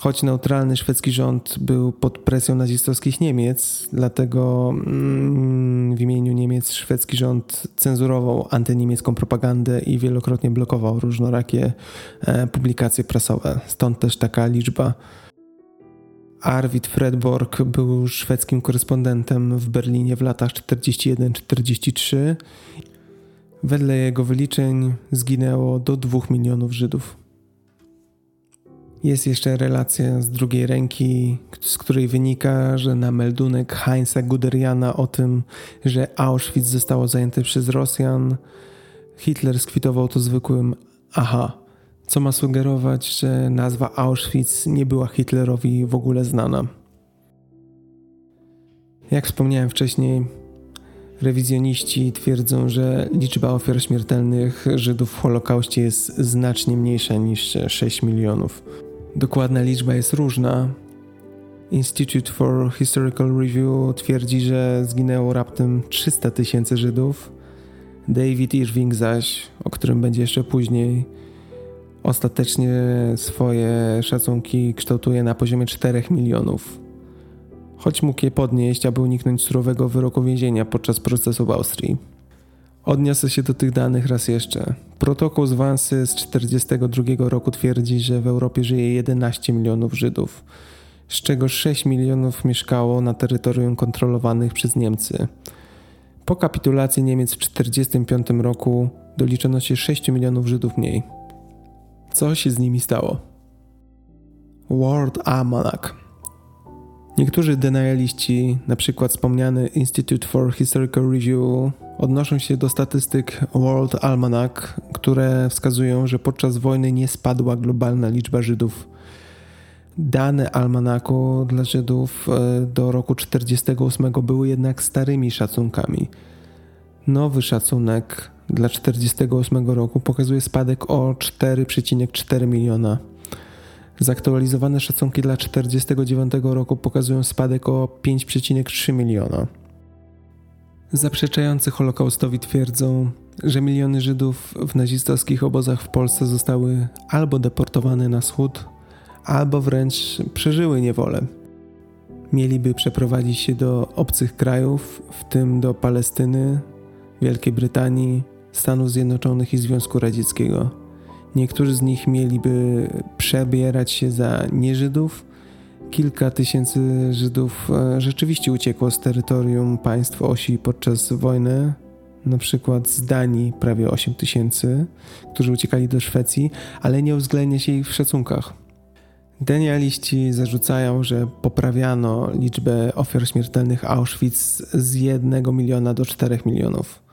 Choć neutralny szwedzki rząd był pod presją nazistowskich Niemiec, dlatego mm, w imieniu Niemiec szwedzki rząd cenzurował antyniemiecką propagandę i wielokrotnie blokował różnorakie e, publikacje prasowe. Stąd też taka liczba Arvid Fredborg był szwedzkim korespondentem w Berlinie w latach 41-43. Wedle jego wyliczeń zginęło do 2 milionów Żydów. Jest jeszcze relacja z drugiej ręki, z której wynika, że na meldunek Heinza Guderiana o tym, że Auschwitz zostało zajęte przez Rosjan, Hitler skwitował to zwykłym aha co ma sugerować, że nazwa Auschwitz nie była Hitlerowi w ogóle znana. Jak wspomniałem wcześniej, rewizjoniści twierdzą, że liczba ofiar śmiertelnych Żydów w Holokauście jest znacznie mniejsza niż 6 milionów. Dokładna liczba jest różna. Institute for Historical Review twierdzi, że zginęło raptem 300 tysięcy Żydów. David Irving zaś, o którym będzie jeszcze później, ostatecznie swoje szacunki kształtuje na poziomie 4 milionów. Choć mógł je podnieść, aby uniknąć surowego wyroku więzienia podczas procesu w Austrii. Odniosę się do tych danych raz jeszcze. Protokół z Wansy z 1942 roku twierdzi, że w Europie żyje 11 milionów Żydów, z czego 6 milionów mieszkało na terytorium kontrolowanych przez Niemcy. Po kapitulacji Niemiec w 1945 roku doliczono się 6 milionów Żydów mniej. Co się z nimi stało? World Almanac. Niektórzy denialiści, na przykład wspomniany Institute for Historical Review, odnoszą się do statystyk World Almanac, które wskazują, że podczas wojny nie spadła globalna liczba Żydów. Dane almanaku dla Żydów e, do roku 1948 były jednak starymi szacunkami. Nowy szacunek dla 1948 roku pokazuje spadek o 4,4 miliona. Zaktualizowane szacunki dla 1949 roku pokazują spadek o 5,3 miliona. Zaprzeczający Holokaustowi twierdzą, że miliony Żydów w nazistowskich obozach w Polsce zostały albo deportowane na wschód, albo wręcz przeżyły niewolę. Mieliby przeprowadzić się do obcych krajów, w tym do Palestyny, Wielkiej Brytanii, Stanów Zjednoczonych i Związku Radzieckiego. Niektórzy z nich mieliby przebierać się za nieżydów. Kilka tysięcy Żydów e, rzeczywiście uciekło z terytorium państw osi podczas wojny, na przykład z Danii prawie 8 tysięcy, którzy uciekali do Szwecji, ale nie uwzględnia się ich w szacunkach. Denialiści zarzucają, że poprawiano liczbę ofiar śmiertelnych Auschwitz z 1 miliona do 4 milionów.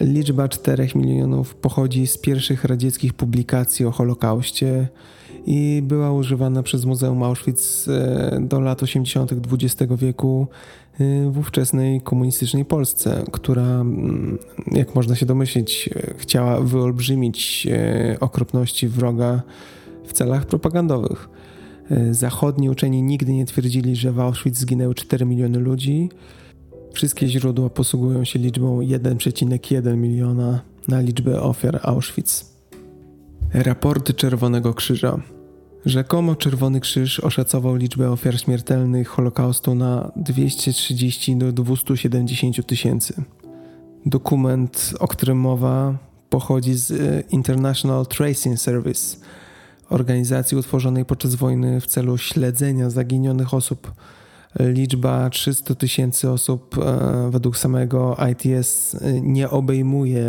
Liczba 4 milionów pochodzi z pierwszych radzieckich publikacji o Holokauście i była używana przez Muzeum Auschwitz e, do lat 80. XX wieku e, w ówczesnej komunistycznej Polsce, która, mm, jak można się domyślić, chciała wyolbrzymić e, okropności wroga w celach propagandowych. Zachodni uczeni nigdy nie twierdzili, że w Auschwitz zginęły 4 miliony ludzi, Wszystkie źródła posługują się liczbą 1,1 miliona na liczbę ofiar Auschwitz. Raporty Czerwonego Krzyża. Rzekomo Czerwony Krzyż oszacował liczbę ofiar śmiertelnych Holokaustu na 230 do 270 tysięcy. Dokument, o którym mowa, pochodzi z e, International Tracing Service, organizacji utworzonej podczas wojny w celu śledzenia zaginionych osób. Liczba 300 tysięcy osób e, według samego ITS nie obejmuje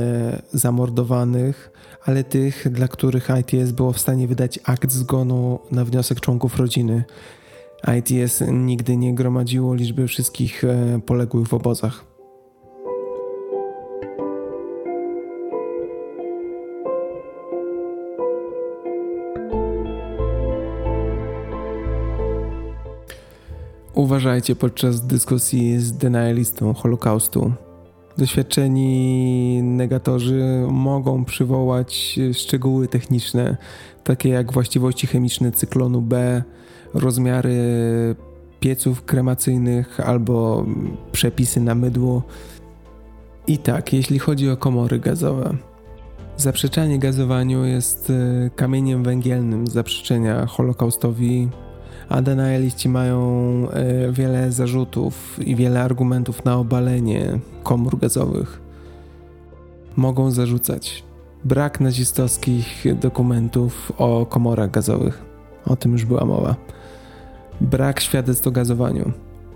zamordowanych, ale tych, dla których ITS było w stanie wydać akt zgonu na wniosek członków rodziny. ITS nigdy nie gromadziło liczby wszystkich e, poległych w obozach. Uważajcie podczas dyskusji z denialistą Holokaustu. Doświadczeni negatorzy mogą przywołać szczegóły techniczne, takie jak właściwości chemiczne cyklonu B, rozmiary pieców kremacyjnych albo przepisy na mydło. I tak, jeśli chodzi o komory gazowe. Zaprzeczanie gazowaniu jest e, kamieniem węgielnym zaprzeczenia Holokaustowi, a denialiści mają e, wiele zarzutów i wiele argumentów na obalenie komór gazowych. Mogą zarzucać brak nazistowskich dokumentów o komorach gazowych. O tym już była mowa Brak świadectw o gazowaniu.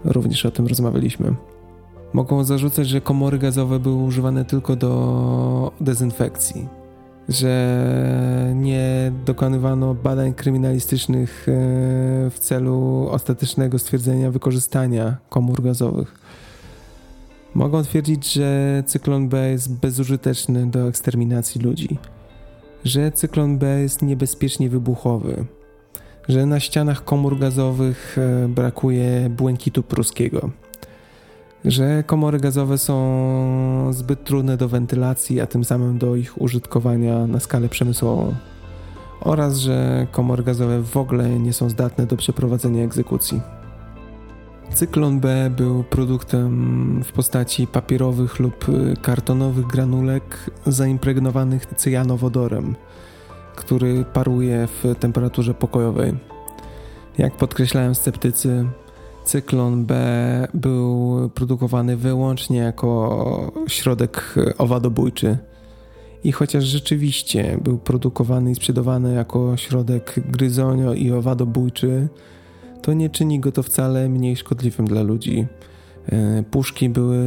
Również o tym rozmawialiśmy. Mogą zarzucać, że komory gazowe były używane tylko do dezynfekcji, że nie dokonywano badań kryminalistycznych e, w celu ostatecznego stwierdzenia wykorzystania komór gazowych. Mogą twierdzić, że cyklon B jest bezużyteczny do eksterminacji ludzi, że cyklon B jest niebezpiecznie wybuchowy, że na ścianach komór gazowych e, brakuje błękitu pruskiego, że komory gazowe są zbyt trudne do wentylacji, a tym samym do ich użytkowania na skalę przemysłową, oraz że komory gazowe w ogóle nie są zdatne do przeprowadzenia egzekucji. Cyklon B był produktem w postaci papierowych lub kartonowych granulek zaimpregnowanych cyjanowodorem który paruje w temperaturze pokojowej. Jak podkreślają sceptycy, cyklon B był produkowany wyłącznie jako środek owadobójczy. I chociaż rzeczywiście był produkowany i sprzedawany jako środek gryzonio i owadobójczy, to nie czyni go to wcale mniej szkodliwym dla ludzi. E, puszki były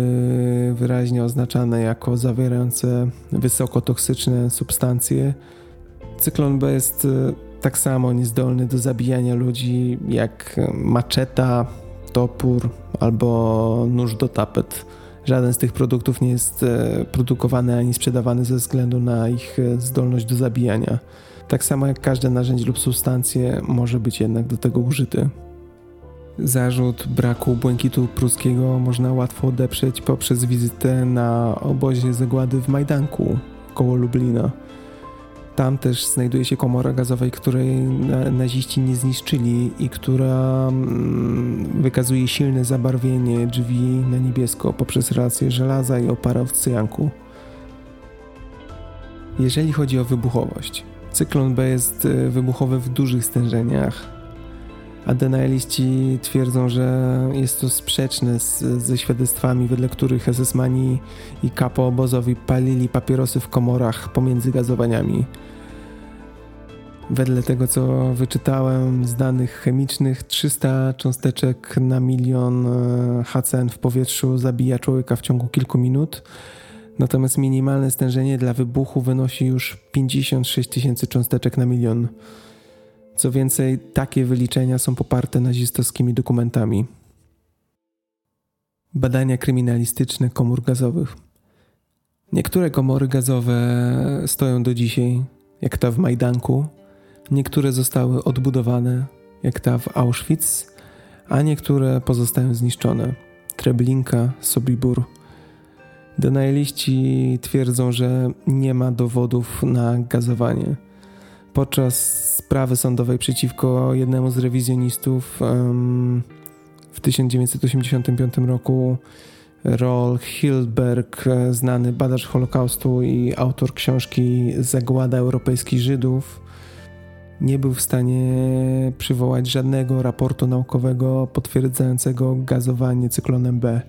wyraźnie oznaczane jako zawierające wysokotoksyczne substancje, Cyklon B jest e, tak samo niezdolny do zabijania ludzi jak maczeta, topór albo nóż do tapet. Żaden z tych produktów nie jest e, produkowany ani sprzedawany ze względu na ich e, zdolność do zabijania. Tak samo jak każde narzędzie lub substancje może być jednak do tego użyty. Zarzut braku błękitu pruskiego można łatwo odeprzeć poprzez wizytę na obozie zagłady w Majdanku koło Lublina. Tam też znajduje się komora gazowej, której naziści nie zniszczyli i która mm, wykazuje silne zabarwienie drzwi na niebiesko poprzez relację żelaza i opara w cyjanku. Jeżeli chodzi o wybuchowość, cyklon B jest e, wybuchowy w dużych stężeniach, a denialiści twierdzą, że jest to sprzeczne z, ze świadectwami, wedle których SS-mani i kapo obozowi palili papierosy w komorach pomiędzy gazowaniami. Wedle tego, co wyczytałem z danych chemicznych, 300 cząsteczek na milion e, HCN w powietrzu zabija człowieka w ciągu kilku minut. Natomiast minimalne stężenie dla wybuchu wynosi już 56 tysięcy cząsteczek na milion. Co więcej, takie wyliczenia są poparte nazistowskimi dokumentami. Badania kryminalistyczne komór gazowych. Niektóre komory gazowe stoją do dzisiaj, jak ta w Majdanku, Niektóre zostały odbudowane, jak ta w Auschwitz, a niektóre pozostają zniszczone. Treblinka, Sobibór. Denialiści twierdzą, że nie ma dowodów na gazowanie. Podczas sprawy sądowej przeciwko jednemu z rewizjonistów w 1985 roku Roll Hildberg, znany badacz Holokaustu i autor książki Zagłada europejskich Żydów, nie był w stanie przywołać żadnego raportu naukowego potwierdzającego gazowanie cyklonem B.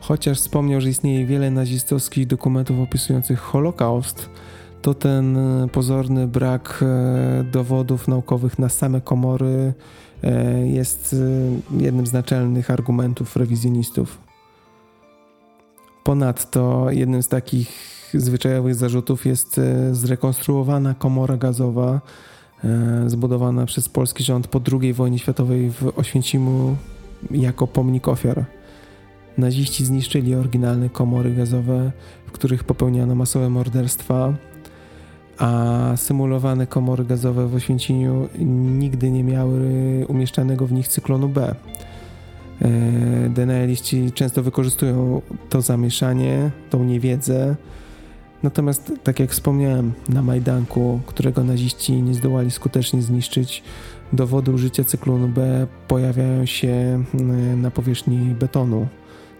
Chociaż wspomniał, że istnieje wiele nazistowskich dokumentów opisujących Holokaust, to ten pozorny brak dowodów naukowych na same komory jest jednym z naczelnych argumentów rewizjonistów. Ponadto jednym z takich zwyczajowych zarzutów jest zrekonstruowana komora gazowa zbudowana przez polski rząd po II wojnie światowej w Oświęcimu jako pomnik ofiar. Naziści zniszczyli oryginalne komory gazowe, w których popełniano masowe morderstwa, a symulowane komory gazowe w Oświęcimiu nigdy nie miały umieszczanego w nich cyklonu B. E, Denaliści często wykorzystują to zamieszanie, tą niewiedzę. Natomiast, tak jak wspomniałem, na Majdanku, którego naziści nie zdołali skutecznie zniszczyć, dowody użycia cyklonu B pojawiają się na powierzchni betonu.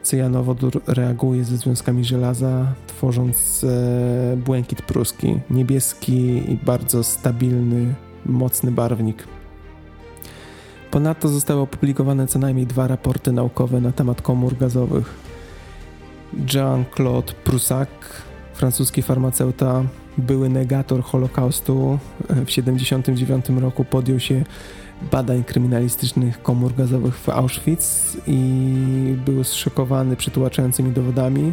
Cyjanowodór reaguje ze związkami żelaza, tworząc e, błękit pruski, niebieski i bardzo stabilny, mocny barwnik. Ponadto zostały opublikowane co najmniej dwa raporty naukowe na temat komór gazowych. Jean-Claude Prussac, francuski farmaceuta, były negator Holokaustu, w 1979 roku podjął się badań kryminalistycznych komór gazowych w Auschwitz i był zszokowany przytłaczającymi dowodami.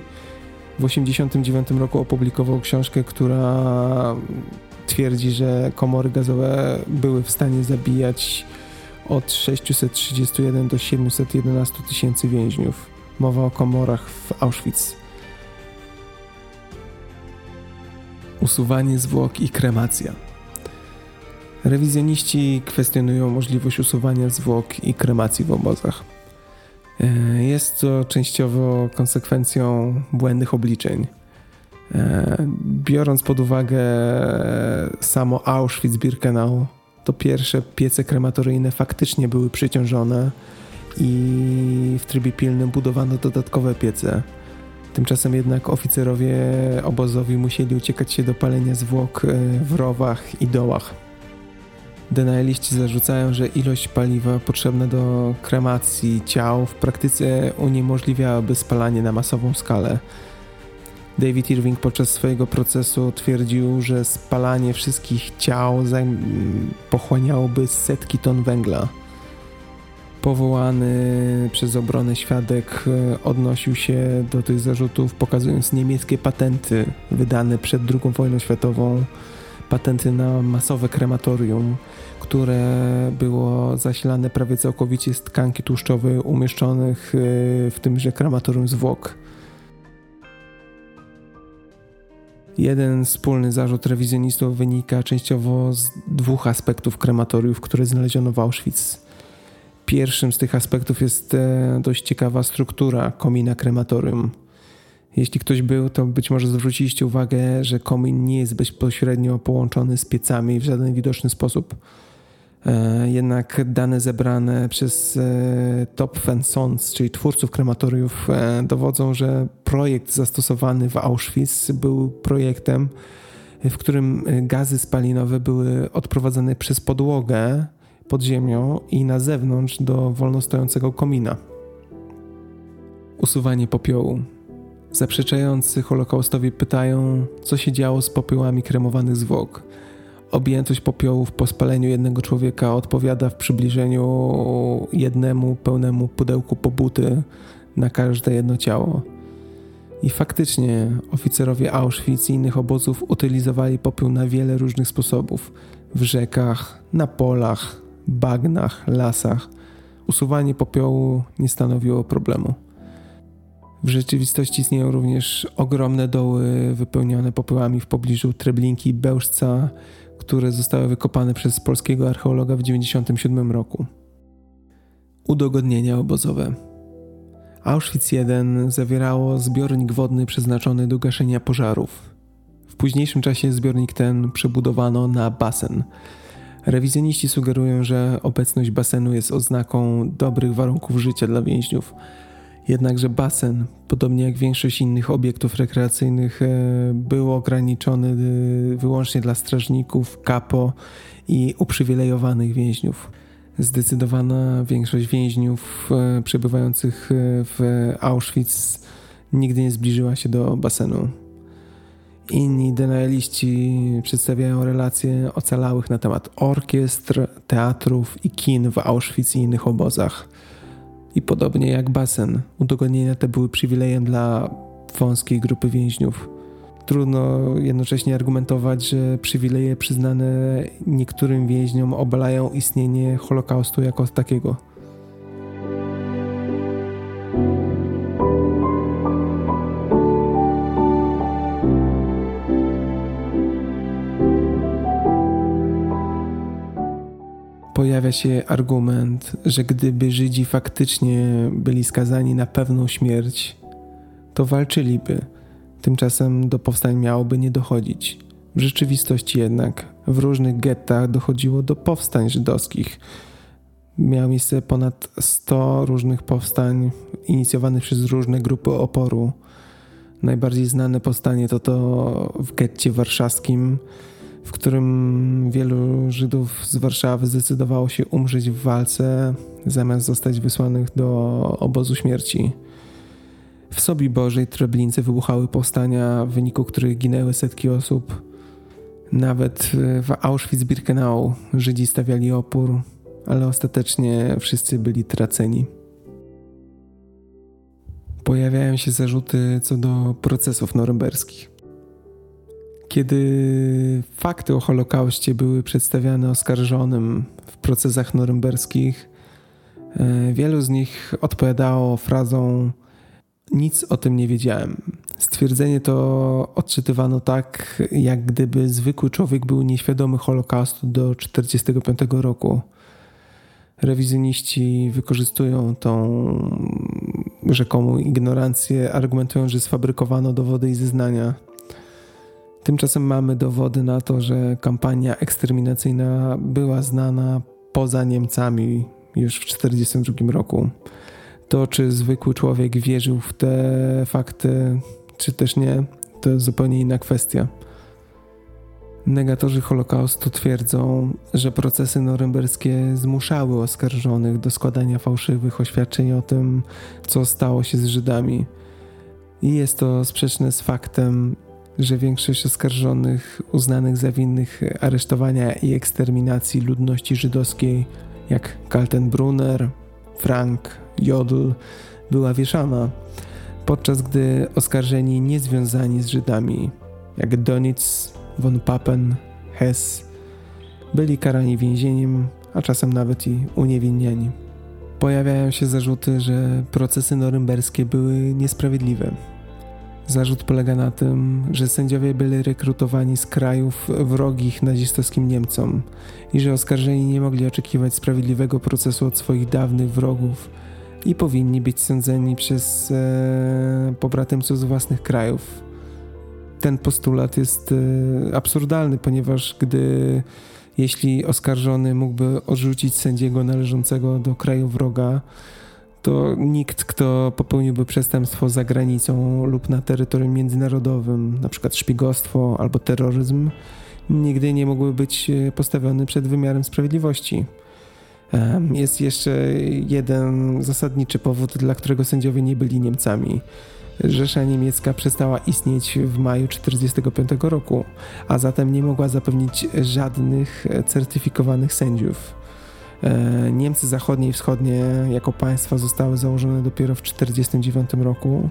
W 1989 roku opublikował książkę, która twierdzi, że komory gazowe były w stanie zabijać od 631 do 711 tysięcy więźniów. Mowa o komorach w Auschwitz. Usuwanie zwłok i kremacja. Rewizjoniści kwestionują możliwość usuwania zwłok i kremacji w obozach. E, jest to częściowo konsekwencją błędnych obliczeń. E, biorąc pod uwagę samo Auschwitz-Birkenau, to pierwsze piece krematoryjne faktycznie były przeciążone i w trybie pilnym budowano dodatkowe piece. Tymczasem jednak oficerowie obozowi musieli uciekać się do palenia zwłok e, w rowach i dołach. Denaliści zarzucają, że ilość paliwa potrzebna do kremacji ciał w praktyce uniemożliwiałaby spalanie na masową skalę. David Irving podczas swojego procesu twierdził, że spalanie wszystkich ciał pochłaniałoby setki ton węgla. Powołany przez obronę świadek e, odnosił się do tych zarzutów, pokazując niemieckie patenty wydane przed II wojną światową, patenty na masowe krematorium, które było zasilane prawie całkowicie z tkanki tłuszczowej umieszczonych e, w tymże krematorium zwłok. Jeden wspólny zarzut rewizjonistów wynika częściowo z dwóch aspektów krematoriów, które znaleziono w Auschwitz. Pierwszym z tych aspektów jest e, dość ciekawa struktura komina krematorium. Jeśli ktoś był, to być może zwróciliście uwagę, że komin nie jest bezpośrednio połączony z piecami w żaden widoczny sposób. E, jednak dane zebrane przez e, Top Sons, czyli twórców krematoriów, dowodzą, że projekt zastosowany w Auschwitz był projektem, w którym gazy spalinowe były odprowadzane przez podłogę pod ziemią i na zewnątrz do wolno stojącego komina. Usuwanie popiołu. Zaprzeczający Holokaustowi pytają, co się działo z popiołami kremowanych zwłok. Objętość popiołów po spaleniu jednego człowieka odpowiada w przybliżeniu jednemu pełnemu pudełku pobuty na każde jedno ciało. I faktycznie oficerowie Auschwitz i innych obozów utylizowali popiół na wiele różnych sposobów w rzekach, na polach, bagnach, lasach, usuwanie popiołu nie stanowiło problemu. W rzeczywistości istnieją również ogromne doły wypełnione popiołami w pobliżu Treblinki i Bełżca, które zostały wykopane przez polskiego archeologa w 1997 roku. Udogodnienia obozowe. Auschwitz I zawierało zbiornik wodny przeznaczony do gaszenia pożarów. W późniejszym czasie zbiornik ten przebudowano na basen – Rewizjoniści sugerują, że obecność basenu jest oznaką dobrych warunków życia dla więźniów. Jednakże basen, podobnie jak większość innych obiektów rekreacyjnych, e, był ograniczony e, wyłącznie dla strażników, kapo i uprzywilejowanych więźniów. Zdecydowana większość więźniów e, przebywających w Auschwitz nigdy nie zbliżyła się do basenu. Inni denialiści przedstawiają relacje ocalałych na temat orkiestr, teatrów i kin w Auschwitz i innych obozach. I podobnie jak basen, udogodnienia te były przywilejem dla wąskiej grupy więźniów. Trudno jednocześnie argumentować, że przywileje przyznane niektórym więźniom obalają istnienie Holokaustu jako takiego. Pojawia się argument, że gdyby Żydzi faktycznie byli skazani na pewną śmierć, to walczyliby. Tymczasem do powstań miałoby nie dochodzić. W rzeczywistości jednak w różnych gettach dochodziło do powstań żydowskich. Miało miejsce ponad 100 różnych powstań inicjowanych przez różne grupy oporu. Najbardziej znane powstanie to to w getcie warszawskim, w którym wielu Żydów z Warszawy zdecydowało się umrzeć w walce, zamiast zostać wysłanych do obozu śmierci. W Sobi Bożej Treblince wybuchały powstania, w wyniku których ginęły setki osób. Nawet w Auschwitz-Birkenau Żydzi stawiali opór, ale ostatecznie wszyscy byli traceni. Pojawiają się zarzuty co do procesów norymberskich. Kiedy fakty o Holokauście były przedstawiane oskarżonym w procesach norymberskich, e, wielu z nich odpowiadało frazą: Nic o tym nie wiedziałem. Stwierdzenie to odczytywano tak, jak gdyby zwykły człowiek był nieświadomy Holokaustu do 1945 roku. Rewizjoniści wykorzystują tą rzekomą ignorancję, argumentując, że sfabrykowano dowody i zeznania. Tymczasem mamy dowody na to, że kampania eksterminacyjna była znana poza Niemcami już w 1942 roku. To, czy zwykły człowiek wierzył w te fakty, czy też nie, to zupełnie inna kwestia. Negatorzy Holokaustu twierdzą, że procesy norymberskie zmuszały oskarżonych do składania fałszywych oświadczeń o tym, co stało się z Żydami. I jest to sprzeczne z faktem, że większość oskarżonych uznanych za winnych aresztowania i eksterminacji ludności żydowskiej, jak Kaltenbrunner, Frank, Jodl, była wieszana, podczas gdy oskarżeni niezwiązani z Żydami, jak Donitz, von Papen, Hess, byli karani więzieniem, a czasem nawet i uniewinniani. Pojawiają się zarzuty, że procesy norymberskie były niesprawiedliwe Zarzut polega na tym, że sędziowie byli rekrutowani z krajów wrogich nazistowskim Niemcom i że oskarżeni nie mogli oczekiwać sprawiedliwego procesu od swoich dawnych wrogów i powinni być sądzeni przez e, pobratymców z własnych krajów. Ten postulat jest e, absurdalny, ponieważ gdy jeśli oskarżony mógłby odrzucić sędziego należącego do kraju wroga, to nikt, kto popełniłby przestępstwo za granicą lub na terytorium międzynarodowym, na przykład szpiegostwo albo terroryzm, nigdy nie mógłby być e, postawiony przed wymiarem sprawiedliwości. Jest jeszcze jeden zasadniczy powód, dla którego sędziowie nie byli Niemcami. Rzesza Niemiecka przestała istnieć w maju 1945 roku, a zatem nie mogła zapewnić żadnych certyfikowanych sędziów. E, Niemcy zachodnie i wschodnie jako państwa zostały założone dopiero w 1949 roku.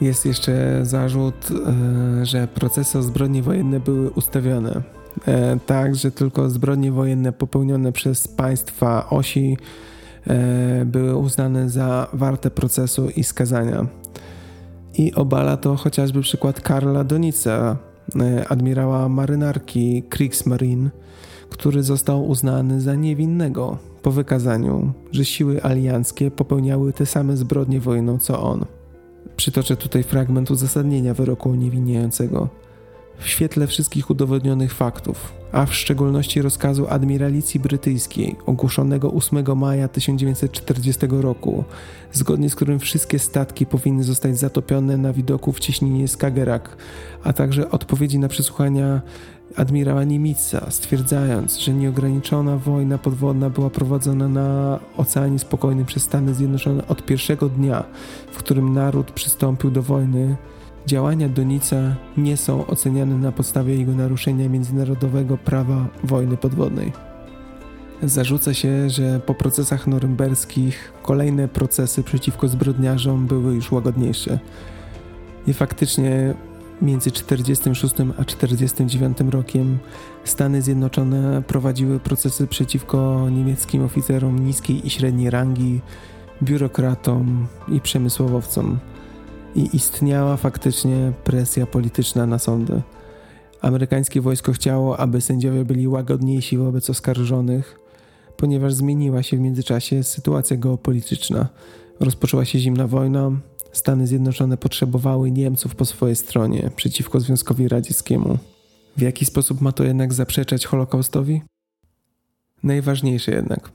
Jest jeszcze zarzut, e, że procesy o zbrodnie wojenne były ustawione. E, tak, że tylko zbrodnie wojenne popełnione przez państwa osi były uznane za warte procesu i skazania. I obala to chociażby przykład Karla Donica, admirała marynarki Kriegsmarine, który został uznany za niewinnego po wykazaniu, że siły alianckie popełniały te same zbrodnie wojną co on. Przytoczę tutaj fragment uzasadnienia wyroku uniewinniającego. W świetle wszystkich udowodnionych faktów, a w szczególności rozkazu admiralicji brytyjskiej ogłoszonego 8 maja 1940 roku, zgodnie z którym wszystkie statki powinny zostać zatopione na widoku w cieśninie Skagerrak, a także odpowiedzi na przesłuchania admirała Niemica, stwierdzając, że nieograniczona wojna podwodna była prowadzona na Oceanie Spokojnym przez Stany Zjednoczone od pierwszego dnia, w którym naród przystąpił do wojny, Działania Donica nie są oceniane na podstawie jego naruszenia międzynarodowego prawa wojny podwodnej. Zarzuca się, że po procesach norymberskich kolejne procesy przeciwko zbrodniarzom były już łagodniejsze. I faktycznie między 46 a 49 rokiem Stany Zjednoczone prowadziły procesy przeciwko niemieckim oficerom niskiej i średniej rangi, biurokratom i przemysłowcom. I istniała faktycznie presja polityczna na sądy. Amerykańskie wojsko chciało, aby sędziowie byli łagodniejsi wobec oskarżonych, ponieważ zmieniła się w międzyczasie sytuacja geopolityczna. Rozpoczęła się zimna wojna, Stany Zjednoczone potrzebowały Niemców po swojej stronie przeciwko Związkowi Radzieckiemu. W jaki sposób ma to jednak zaprzeczać Holokaustowi? Najważniejsze jednak,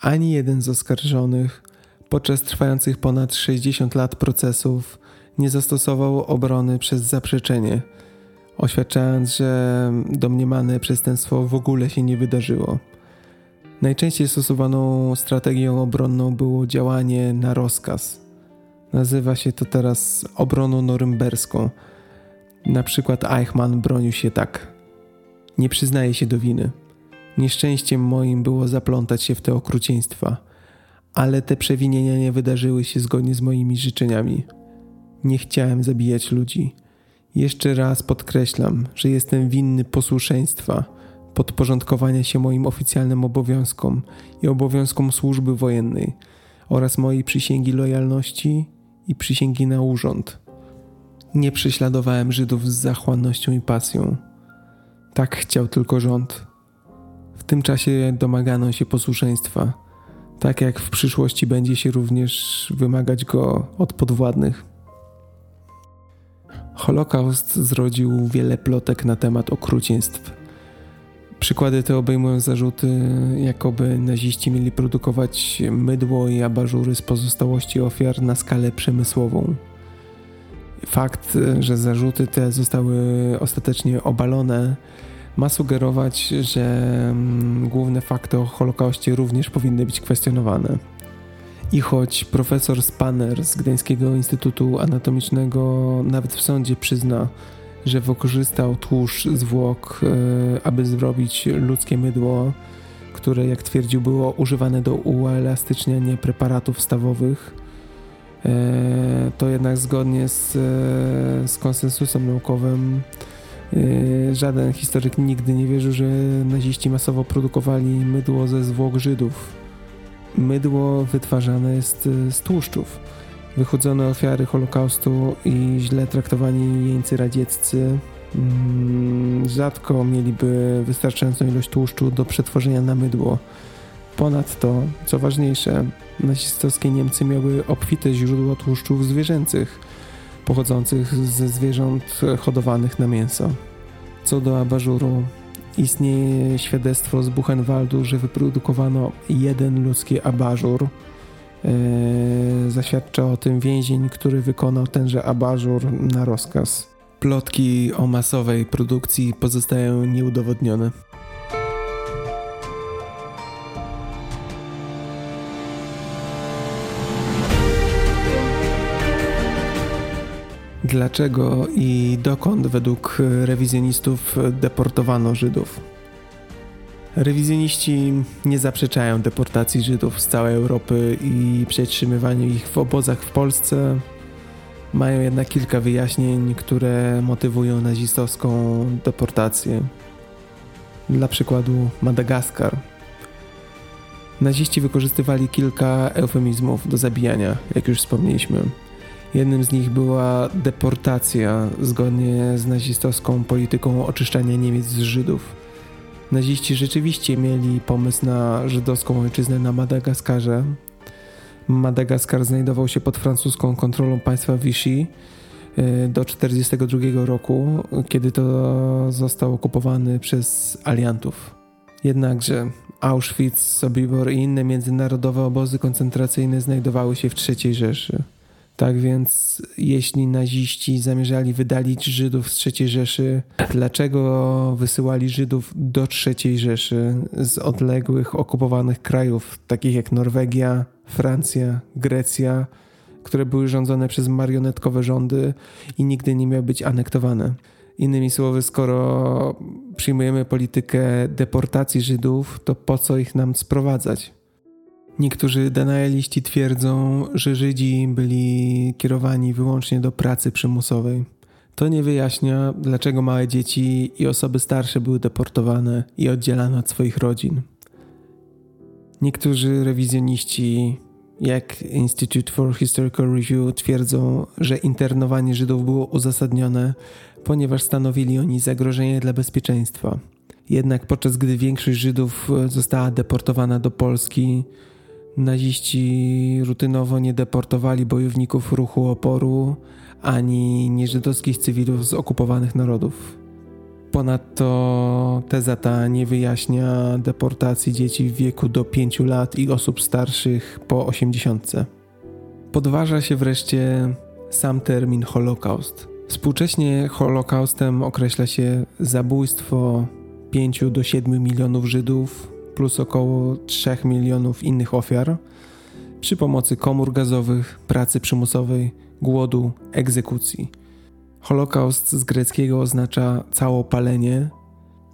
ani jeden z oskarżonych podczas trwających ponad 60 lat procesów nie zastosował obrony przez zaprzeczenie, oświadczając, że domniemane przestępstwo w ogóle się nie wydarzyło. Najczęściej stosowaną strategią obronną było działanie na rozkaz. Nazywa się to teraz obroną norymberską. Na przykład Eichmann bronił się tak. Nie przyznaję się do winy. Nieszczęściem moim było zaplątać się w te okrucieństwa, ale te przewinienia nie wydarzyły się zgodnie z moimi życzeniami. Nie chciałem zabijać ludzi. Jeszcze raz podkreślam, że jestem winny posłuszeństwa, podporządkowania się moim oficjalnym obowiązkom i obowiązkom służby wojennej oraz mojej przysięgi lojalności i przysięgi na urząd. Nie prześladowałem Żydów z zachłannością i pasją. Tak chciał tylko rząd. W tym czasie domagano się posłuszeństwa, tak jak w przyszłości będzie się również wymagać go od podwładnych. Holokaust zrodził wiele plotek na temat okrucieństw. Przykłady te obejmują zarzuty, jakoby naziści mieli produkować mydło i abażury z pozostałości ofiar na skalę przemysłową. Fakt, że zarzuty te zostały ostatecznie obalone, ma sugerować, że mm, główne fakty o Holokauście również powinny być kwestionowane. I choć profesor Spanner z Gdańskiego Instytutu Anatomicznego nawet w sądzie przyzna, że wykorzystał tłuszcz zwłok, e, aby zrobić ludzkie mydło, które, jak twierdził, było używane do uelastyczniania preparatów stawowych, e, to jednak zgodnie z, e, z konsensusem naukowym żaden historyk nigdy nie wierzył, że naziści masowo produkowali mydło ze zwłok Żydów. Mydło wytwarzane jest z tłuszczów wychudzone ofiary Holokaustu i źle traktowani jeńcy radzieccy mm, rzadko mieliby wystarczającą ilość tłuszczu do przetworzenia na mydło. Ponadto, co ważniejsze, nazistowskie Niemcy miały obfite źródło tłuszczów zwierzęcych, pochodzących ze zwierząt hodowanych na mięso. Co do abażuru, istnieje świadectwo z Buchenwaldu, że wyprodukowano jeden ludzki abażur, zaświadcza o tym więzień, który wykonał tenże abażur na rozkaz. Plotki o masowej produkcji pozostają nieudowodnione. Dlaczego i dokąd według rewizjonistów deportowano Żydów? Rewizjoniści nie zaprzeczają deportacji Żydów z całej Europy i przetrzymywaniu ich w obozach w Polsce. Mają jednak kilka wyjaśnień, które motywują nazistowską deportację. Dla przykładu Madagaskar. Naziści wykorzystywali kilka eufemizmów do zabijania, jak już wspomnieliśmy. Jednym z nich była deportacja, zgodnie z nazistowską polityką oczyszczania Niemiec z Żydów. Naziści rzeczywiście mieli pomysł na żydowską ojczyznę na Madagaskarze. Madagaskar znajdował się pod francuską kontrolą państwa Vichy e, do 1942 roku, kiedy to został okupowany przez aliantów. Jednakże Auschwitz, Sobibor i inne międzynarodowe obozy koncentracyjne znajdowały się w III Rzeszy. Tak więc, jeśli naziści zamierzali wydalić Żydów z III Rzeszy, dlaczego wysyłali Żydów do III Rzeszy z odległych, okupowanych krajów, takich jak Norwegia, Francja, Grecja, które były rządzone przez marionetkowe rządy i nigdy nie miały być anektowane. Innymi słowy, skoro przyjmujemy politykę deportacji Żydów, to po co ich nam sprowadzać? Niektórzy denajaliści twierdzą, że Żydzi byli kierowani wyłącznie do pracy przymusowej. To nie wyjaśnia, dlaczego małe dzieci i osoby starsze były deportowane i oddzielane od swoich rodzin. Niektórzy rewizjoniści, jak Institute for Historical Review, twierdzą, że internowanie Żydów było uzasadnione, ponieważ stanowili oni zagrożenie dla bezpieczeństwa. Jednak podczas gdy większość Żydów została deportowana do Polski, naziści rutynowo nie deportowali bojowników ruchu oporu ani nieżydowskich cywilów z okupowanych narodów. Ponadto teza ta nie wyjaśnia deportacji dzieci w wieku do 5 lat i osób starszych po 80. Podważa się wreszcie sam termin Holokaust. Współcześnie Holokaustem określa się zabójstwo 5 do 7 milionów Żydów plus około 3 milionów innych ofiar przy pomocy komór gazowych, pracy przymusowej, głodu, egzekucji. Holokaust z greckiego oznacza całopalenie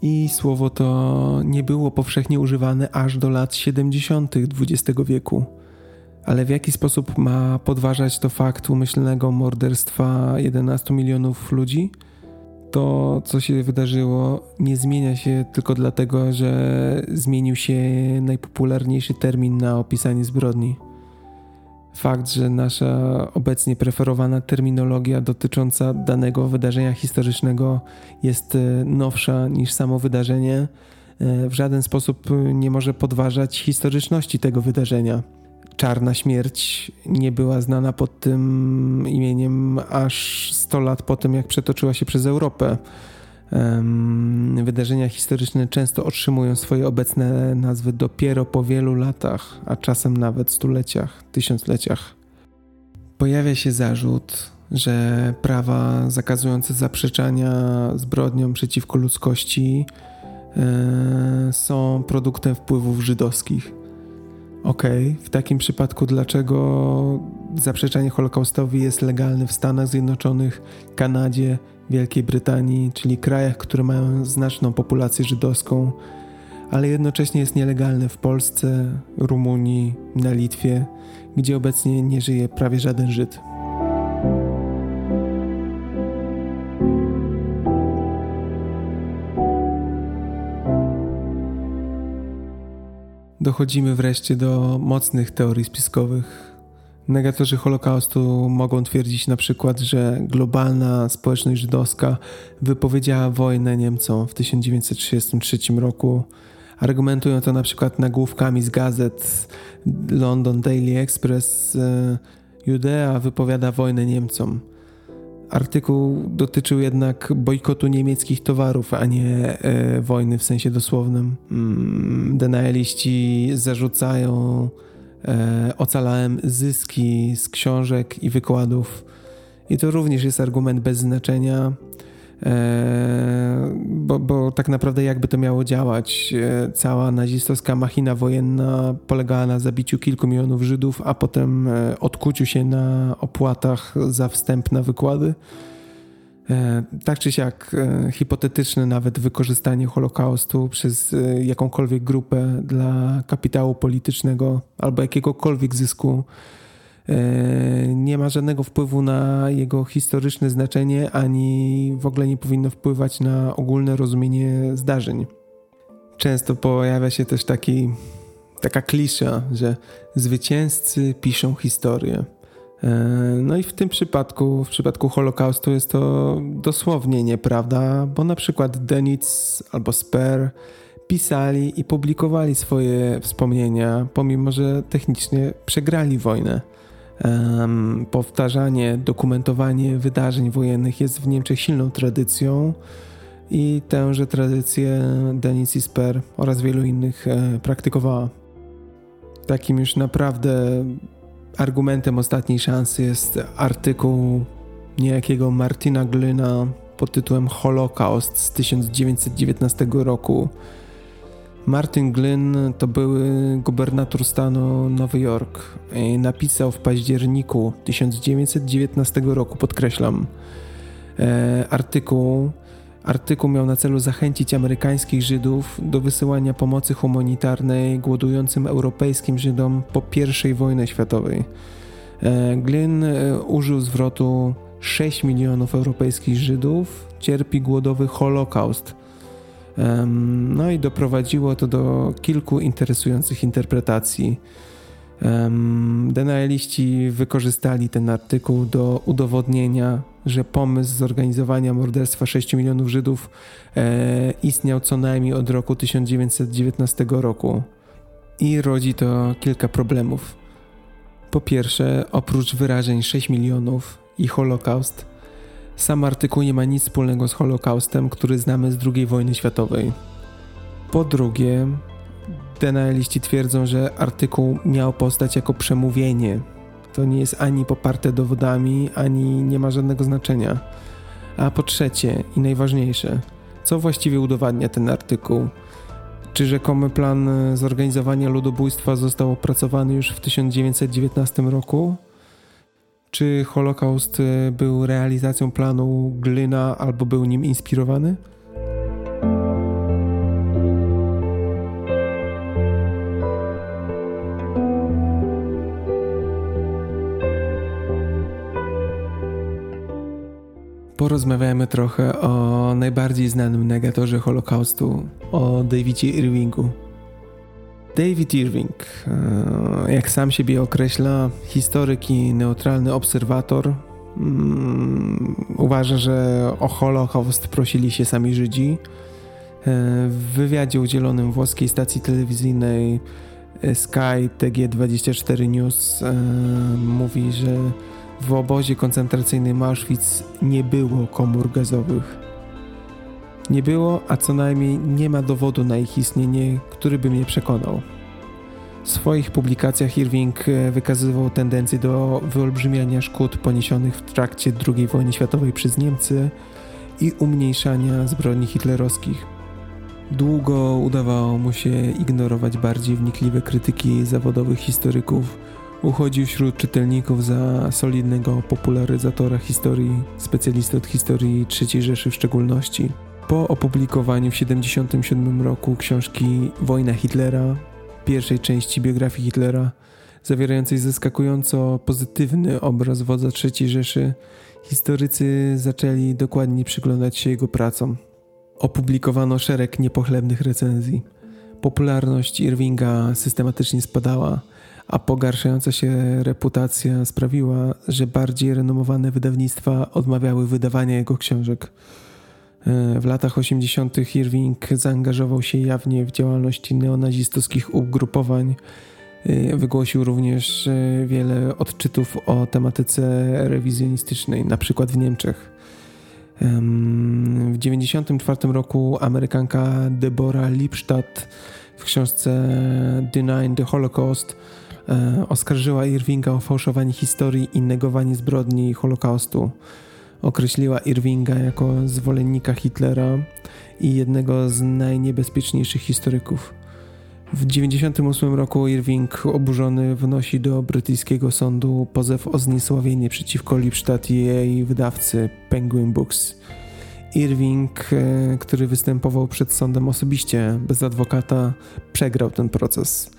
i słowo to nie było powszechnie używane aż do lat 70. XX wieku. Ale w jaki sposób ma podważać to fakt umyślnego morderstwa 11 milionów ludzi? To, co się wydarzyło, nie zmienia się tylko dlatego, że zmienił się najpopularniejszy termin na opisanie zbrodni fakt, że nasza obecnie preferowana terminologia dotycząca danego wydarzenia historycznego jest e, nowsza niż samo wydarzenie, e, w żaden sposób nie może podważać historyczności tego wydarzenia. Czarna śmierć nie była znana pod tym imieniem aż 100 lat po tym, jak przetoczyła się przez Europę. Wydarzenia historyczne często otrzymują swoje obecne nazwy dopiero po wielu latach, a czasem nawet stuleciach, tysiącleciach. Pojawia się zarzut, że prawa zakazujące zaprzeczania zbrodniom przeciwko ludzkości e, są produktem wpływów żydowskich. Okej, okay, w takim przypadku dlaczego zaprzeczanie Holokaustowi jest legalne w Stanach Zjednoczonych, Kanadzie, Wielkiej Brytanii, czyli krajach, które mają znaczną populację żydowską, ale jednocześnie jest nielegalne w Polsce, Rumunii, na Litwie, gdzie obecnie nie żyje prawie żaden Żyd. Dochodzimy wreszcie do mocnych teorii spiskowych, Negatorzy Holokaustu mogą twierdzić na przykład, że globalna społeczność żydowska wypowiedziała wojnę Niemcom w 1933 roku. Argumentują to na przykład nagłówkami z gazet London Daily Express. E, Judea wypowiada wojnę Niemcom. Artykuł dotyczył jednak bojkotu niemieckich towarów, a nie e, wojny w sensie dosłownym. Mm, zarzucają e, ocalałem zyski z książek i wykładów. I to również jest argument bez znaczenia, bo, bo, tak naprawdę jakby to miało działać? E, cała nazistowska machina wojenna polegała na zabiciu kilku milionów Żydów, a potem e, odkuciu się na opłatach za wstęp na wykłady. Tak czy siak, hipotetyczne nawet wykorzystanie Holokaustu przez jakąkolwiek grupę dla kapitału politycznego albo jakiegokolwiek zysku nie ma żadnego wpływu na jego historyczne znaczenie, ani w ogóle nie powinno wpływać na ogólne rozumienie zdarzeń. Często pojawia się też taki, taka klisza, że zwycięzcy piszą historię. E, no i w tym przypadku, w przypadku Holokaustu jest to dosłownie nieprawda, bo na przykład Denitz albo Sper pisali i publikowali swoje wspomnienia, pomimo że technicznie przegrali wojnę. Powtarzanie, dokumentowanie wydarzeń wojennych jest w Niemczech silną tradycją i tęże tradycję Denis i Sper oraz wielu innych e, praktykowała. Takim już naprawdę Argumentem ostatniej szansy jest artykuł niejakiego Martina Glyna pod tytułem Holocaust z 1919 roku. Martin Glynn to były gubernator stanu Nowy Jork. Napisał w październiku 1919 roku, podkreślam, e, artykuł. Artykuł miał na celu zachęcić amerykańskich Żydów do wysyłania pomocy humanitarnej głodującym europejskim Żydom po I wojnie światowej. E, Glynn e, użył zwrotu 6 milionów europejskich Żydów cierpi głodowy Holokaust. No i doprowadziło to do kilku interesujących interpretacji. Denialiści wykorzystali ten artykuł do udowodnienia, że pomysł zorganizowania morderstwa 6 milionów Żydów e, istniał co najmniej od roku 1919 roku. I rodzi to kilka problemów. Po pierwsze, oprócz wyrażeń 6 milionów i Holokaust, sam artykuł nie ma nic wspólnego z Holokaustem, który znamy z II wojny światowej. Po drugie, denialiści twierdzą, że artykuł miał postać jako przemówienie. To nie jest ani poparte dowodami, ani nie ma żadnego znaczenia. A po trzecie i najważniejsze, co właściwie udowadnia ten artykuł? Czy rzekomy plan zorganizowania ludobójstwa został opracowany już w 1919 roku? Czy Holokaust e, był realizacją planu Glyna albo był nim inspirowany? Porozmawiajmy trochę o najbardziej znanym negatorze Holokaustu, o Davidzie Irvingu. David Irving, e, jak sam siebie określa, historyk i neutralny obserwator, mm, uważa, że o Holokaust prosili się sami Żydzi. E, w wywiadzie udzielonym włoskiej stacji telewizyjnej e, Sky TG24 News mówi, że w obozie koncentracyjnym Auschwitz nie było komór gazowych. Nie było, a co najmniej nie ma dowodu na ich istnienie, który by mnie przekonał. W swoich publikacjach Irving e, wykazywał tendencję do wyolbrzymiania szkód poniesionych w trakcie II wojny światowej przez Niemcy i umniejszania zbrodni hitlerowskich. Długo udawało mu się ignorować bardziej wnikliwe krytyki zawodowych historyków. Uchodził wśród czytelników za solidnego popularyzatora historii, specjalistę od historii III Rzeszy w szczególności. Po opublikowaniu w 1977 roku książki Wojna Hitlera, pierwszej części biografii Hitlera, zawierającej zaskakująco pozytywny obraz wodza III Rzeszy, historycy zaczęli dokładnie przyglądać się jego pracom. Opublikowano szereg niepochlebnych recenzji. Popularność Irvinga systematycznie spadała, a pogarszająca się reputacja sprawiła, że bardziej renomowane wydawnictwa odmawiały wydawania jego książek. E, w latach 80. Irving zaangażował się jawnie w działalność neonazistowskich ugrupowań. E, wygłosił również e, wiele odczytów o tematyce rewizjonistycznej, na przykład w Niemczech. W 1994 roku Amerykanka Deborah Lipstadt w książce Denying the Holocaust oskarżyła Irvinga o fałszowanie historii i negowanie zbrodni Holokaustu określiła Irvinga jako zwolennika Hitlera i jednego z najniebezpieczniejszych historyków. W 1998 roku Irving oburzony wnosi do brytyjskiego sądu pozew o zniesławienie przeciwko Lipstadt i jej wydawcy Penguin Books. Irving, e, który występował przed sądem osobiście, bez adwokata, przegrał ten proces.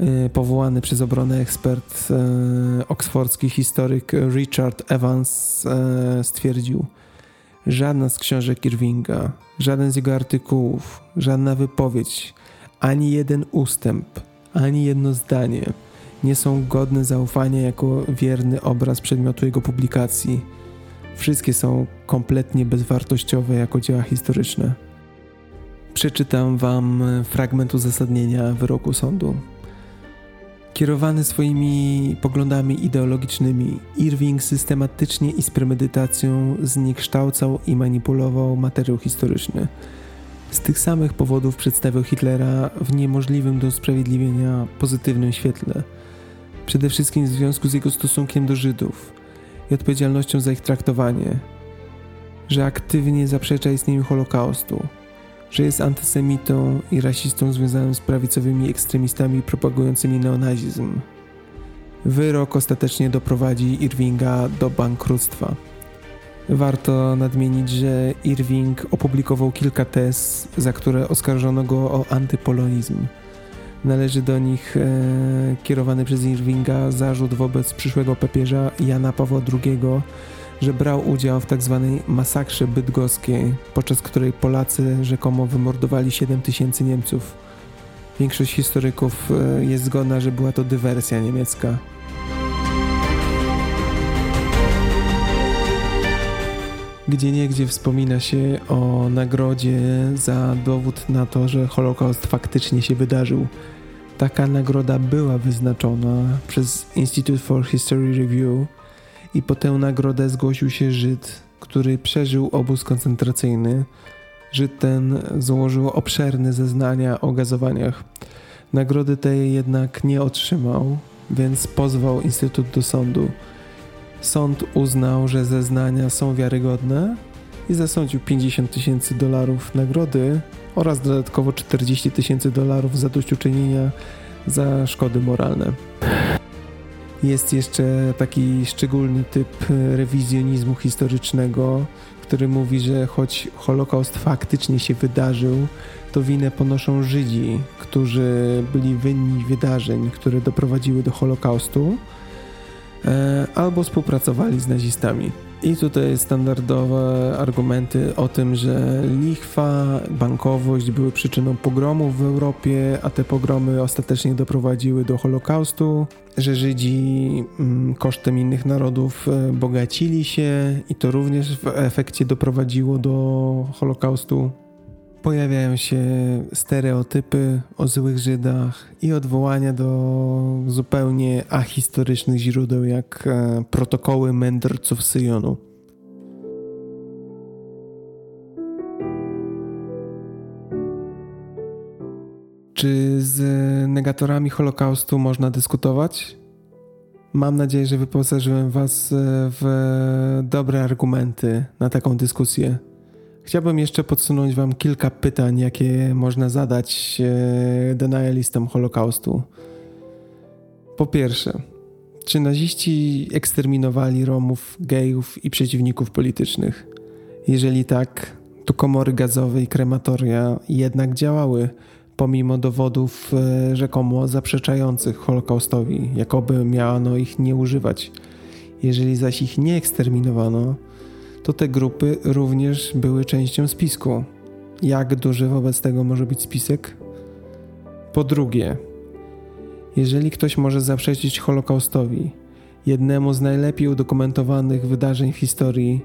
E, powołany przez obronę ekspert e, oksfordzki historyk Richard Evans e, stwierdził, żadna z książek Irvinga, żaden z jego artykułów, żadna wypowiedź, ani jeden ustęp, ani jedno zdanie nie są godne zaufania jako wierny obraz przedmiotu jego publikacji. Wszystkie są kompletnie bezwartościowe jako dzieła historyczne. Przeczytam Wam fragment uzasadnienia wyroku sądu. Kierowany swoimi poglądami ideologicznymi, Irving systematycznie i z premedytacją zniekształcał i manipulował materiał historyczny. Z tych samych powodów przedstawiał Hitlera w niemożliwym do usprawiedliwienia pozytywnym świetle. Przede wszystkim w związku z jego stosunkiem do Żydów i odpowiedzialnością za ich traktowanie, że aktywnie zaprzecza istnieniu Holokaustu, że jest antysemitą i rasistą związanym z prawicowymi ekstremistami propagującymi neonazizm. Wyrok ostatecznie doprowadzi Irvinga do bankructwa. Warto nadmienić, że Irving opublikował kilka tez, za które oskarżono go o antypolonizm. Należy do nich e, kierowany przez Irvinga zarzut wobec przyszłego papieża Jana Pawła II, że brał udział w tzw. Tak masakrze bydgoskiej, podczas której Polacy rzekomo wymordowali 7 tysięcy Niemców. Większość historyków e, jest zgodna, że była to dywersja niemiecka. Gdzie niegdzie wspomina się o nagrodzie za dowód na to, że Holokaust faktycznie się wydarzył. Taka nagroda była wyznaczona przez Institute for History Review i po tę nagrodę zgłosił się Żyd, który przeżył obóz koncentracyjny. Żyd ten złożył obszerne zeznania o gazowaniach. Nagrody tej jednak nie otrzymał, więc pozwał Instytut do sądu. Sąd uznał, że zeznania są wiarygodne i zasądził 50 tysięcy dolarów nagrody oraz dodatkowo 40 tysięcy dolarów zadośćuczynienia za szkody moralne. Jest jeszcze taki szczególny typ rewizjonizmu historycznego, który mówi, że choć Holokaust faktycznie się wydarzył, to winę ponoszą Żydzi, którzy byli winni wydarzeń, które doprowadziły do Holokaustu, e, albo współpracowali z nazistami. I tutaj standardowe argumenty o tym, że lichwa, bankowość były przyczyną pogromów w Europie, a te pogromy ostatecznie doprowadziły do Holokaustu, że Żydzi mm, kosztem innych narodów e, bogacili się i to również w efekcie doprowadziło do Holokaustu. Pojawiają się stereotypy o złych Żydach i odwołania do zupełnie ahistorycznych źródeł, jak e, protokoły mędrców Syjonu. Czy z negatorami Holokaustu można dyskutować? Mam nadzieję, że wyposażyłem Was e, w dobre argumenty na taką dyskusję. Chciałbym jeszcze podsunąć Wam kilka pytań, jakie można zadać e, denialistom Holokaustu. Po pierwsze, czy naziści eksterminowali Romów, gejów i przeciwników politycznych? Jeżeli tak, to komory gazowe i krematoria jednak działały, pomimo dowodów e, rzekomo zaprzeczających Holokaustowi, jakoby miano ich nie używać. Jeżeli zaś ich nie eksterminowano, to te grupy również były częścią spisku. Jak duży wobec tego może być spisek? Po drugie, jeżeli ktoś może zaprzeczyć Holokaustowi, jednemu z najlepiej udokumentowanych wydarzeń w historii,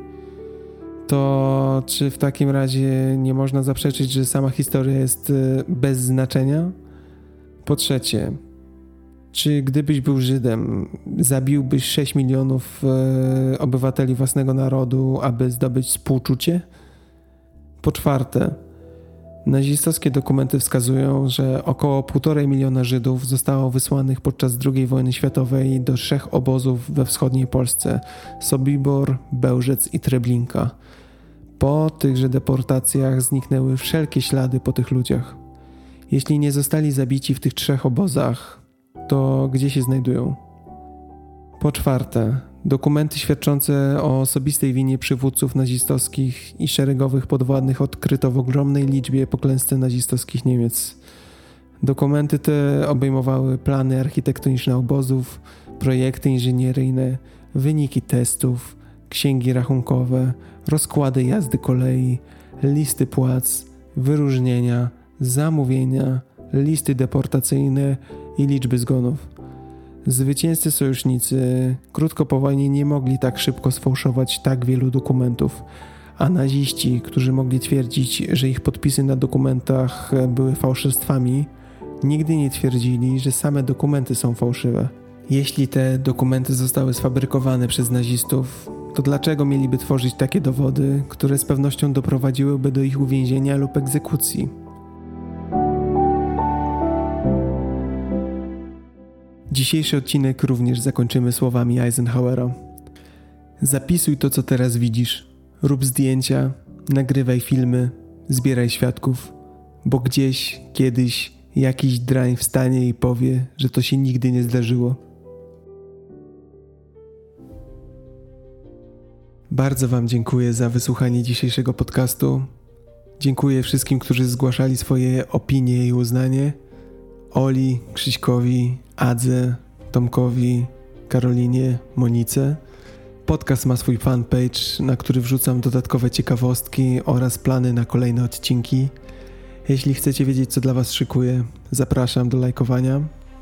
to czy w takim razie nie można zaprzeczyć, że sama historia jest e, bez znaczenia? Po trzecie, czy gdybyś był Żydem, zabiłbyś 6 milionów e, obywateli własnego narodu, aby zdobyć współczucie? Po czwarte, nazistowskie dokumenty wskazują, że około 1,5 miliona Żydów zostało wysłanych podczas II wojny światowej do trzech obozów we wschodniej Polsce: Sobibor, Bełżec i Treblinka. Po tychże deportacjach zniknęły wszelkie ślady po tych ludziach. Jeśli nie zostali zabici w tych trzech obozach, to gdzie się znajdują? Po czwarte, dokumenty świadczące o osobistej winie przywódców nazistowskich i szeregowych podwładnych odkryto w ogromnej liczbie po nazistowskich Niemiec. Dokumenty te obejmowały plany architektoniczne obozów, projekty inżynieryjne, wyniki testów, księgi rachunkowe, rozkłady jazdy kolei, listy płac, wyróżnienia, zamówienia, listy deportacyjne i liczby zgonów. Zwycięzcy sojusznicy krótko po wojnie nie mogli tak szybko sfałszować tak wielu dokumentów, a naziści, którzy mogli twierdzić, że ich podpisy na dokumentach były fałszerstwami, nigdy nie twierdzili, że same dokumenty są fałszywe. Jeśli te dokumenty zostały sfabrykowane przez nazistów, to dlaczego mieliby tworzyć takie dowody, które z pewnością doprowadziłyby do ich uwięzienia lub egzekucji? Dzisiejszy odcinek również zakończymy słowami Eisenhowera. Zapisuj to, co teraz widzisz. Rób zdjęcia, nagrywaj filmy, zbieraj świadków. bo gdzieś, kiedyś jakiś drań wstanie i powie, że to się nigdy nie zdarzyło. Bardzo Wam dziękuję za wysłuchanie dzisiejszego podcastu. Dziękuję wszystkim, którzy zgłaszali swoje opinie i uznanie. Oli, Krzyśkowi, Adze, Tomkowi, Karolinie, Monice. Podcast ma swój fanpage, na który wrzucam dodatkowe ciekawostki oraz plany na kolejne odcinki. Jeśli chcecie wiedzieć, co dla Was szykuję, zapraszam do lajkowania.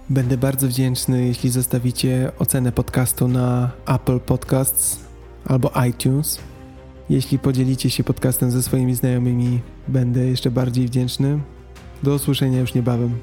Będę bardzo wdzięczny, jeśli zostawicie ocenę podcastu na Apple Podcasts albo iTunes. Jeśli podzielicie się podcastem ze swoimi znajomymi, będę jeszcze bardziej wdzięczny. Do usłyszenia już niebawem.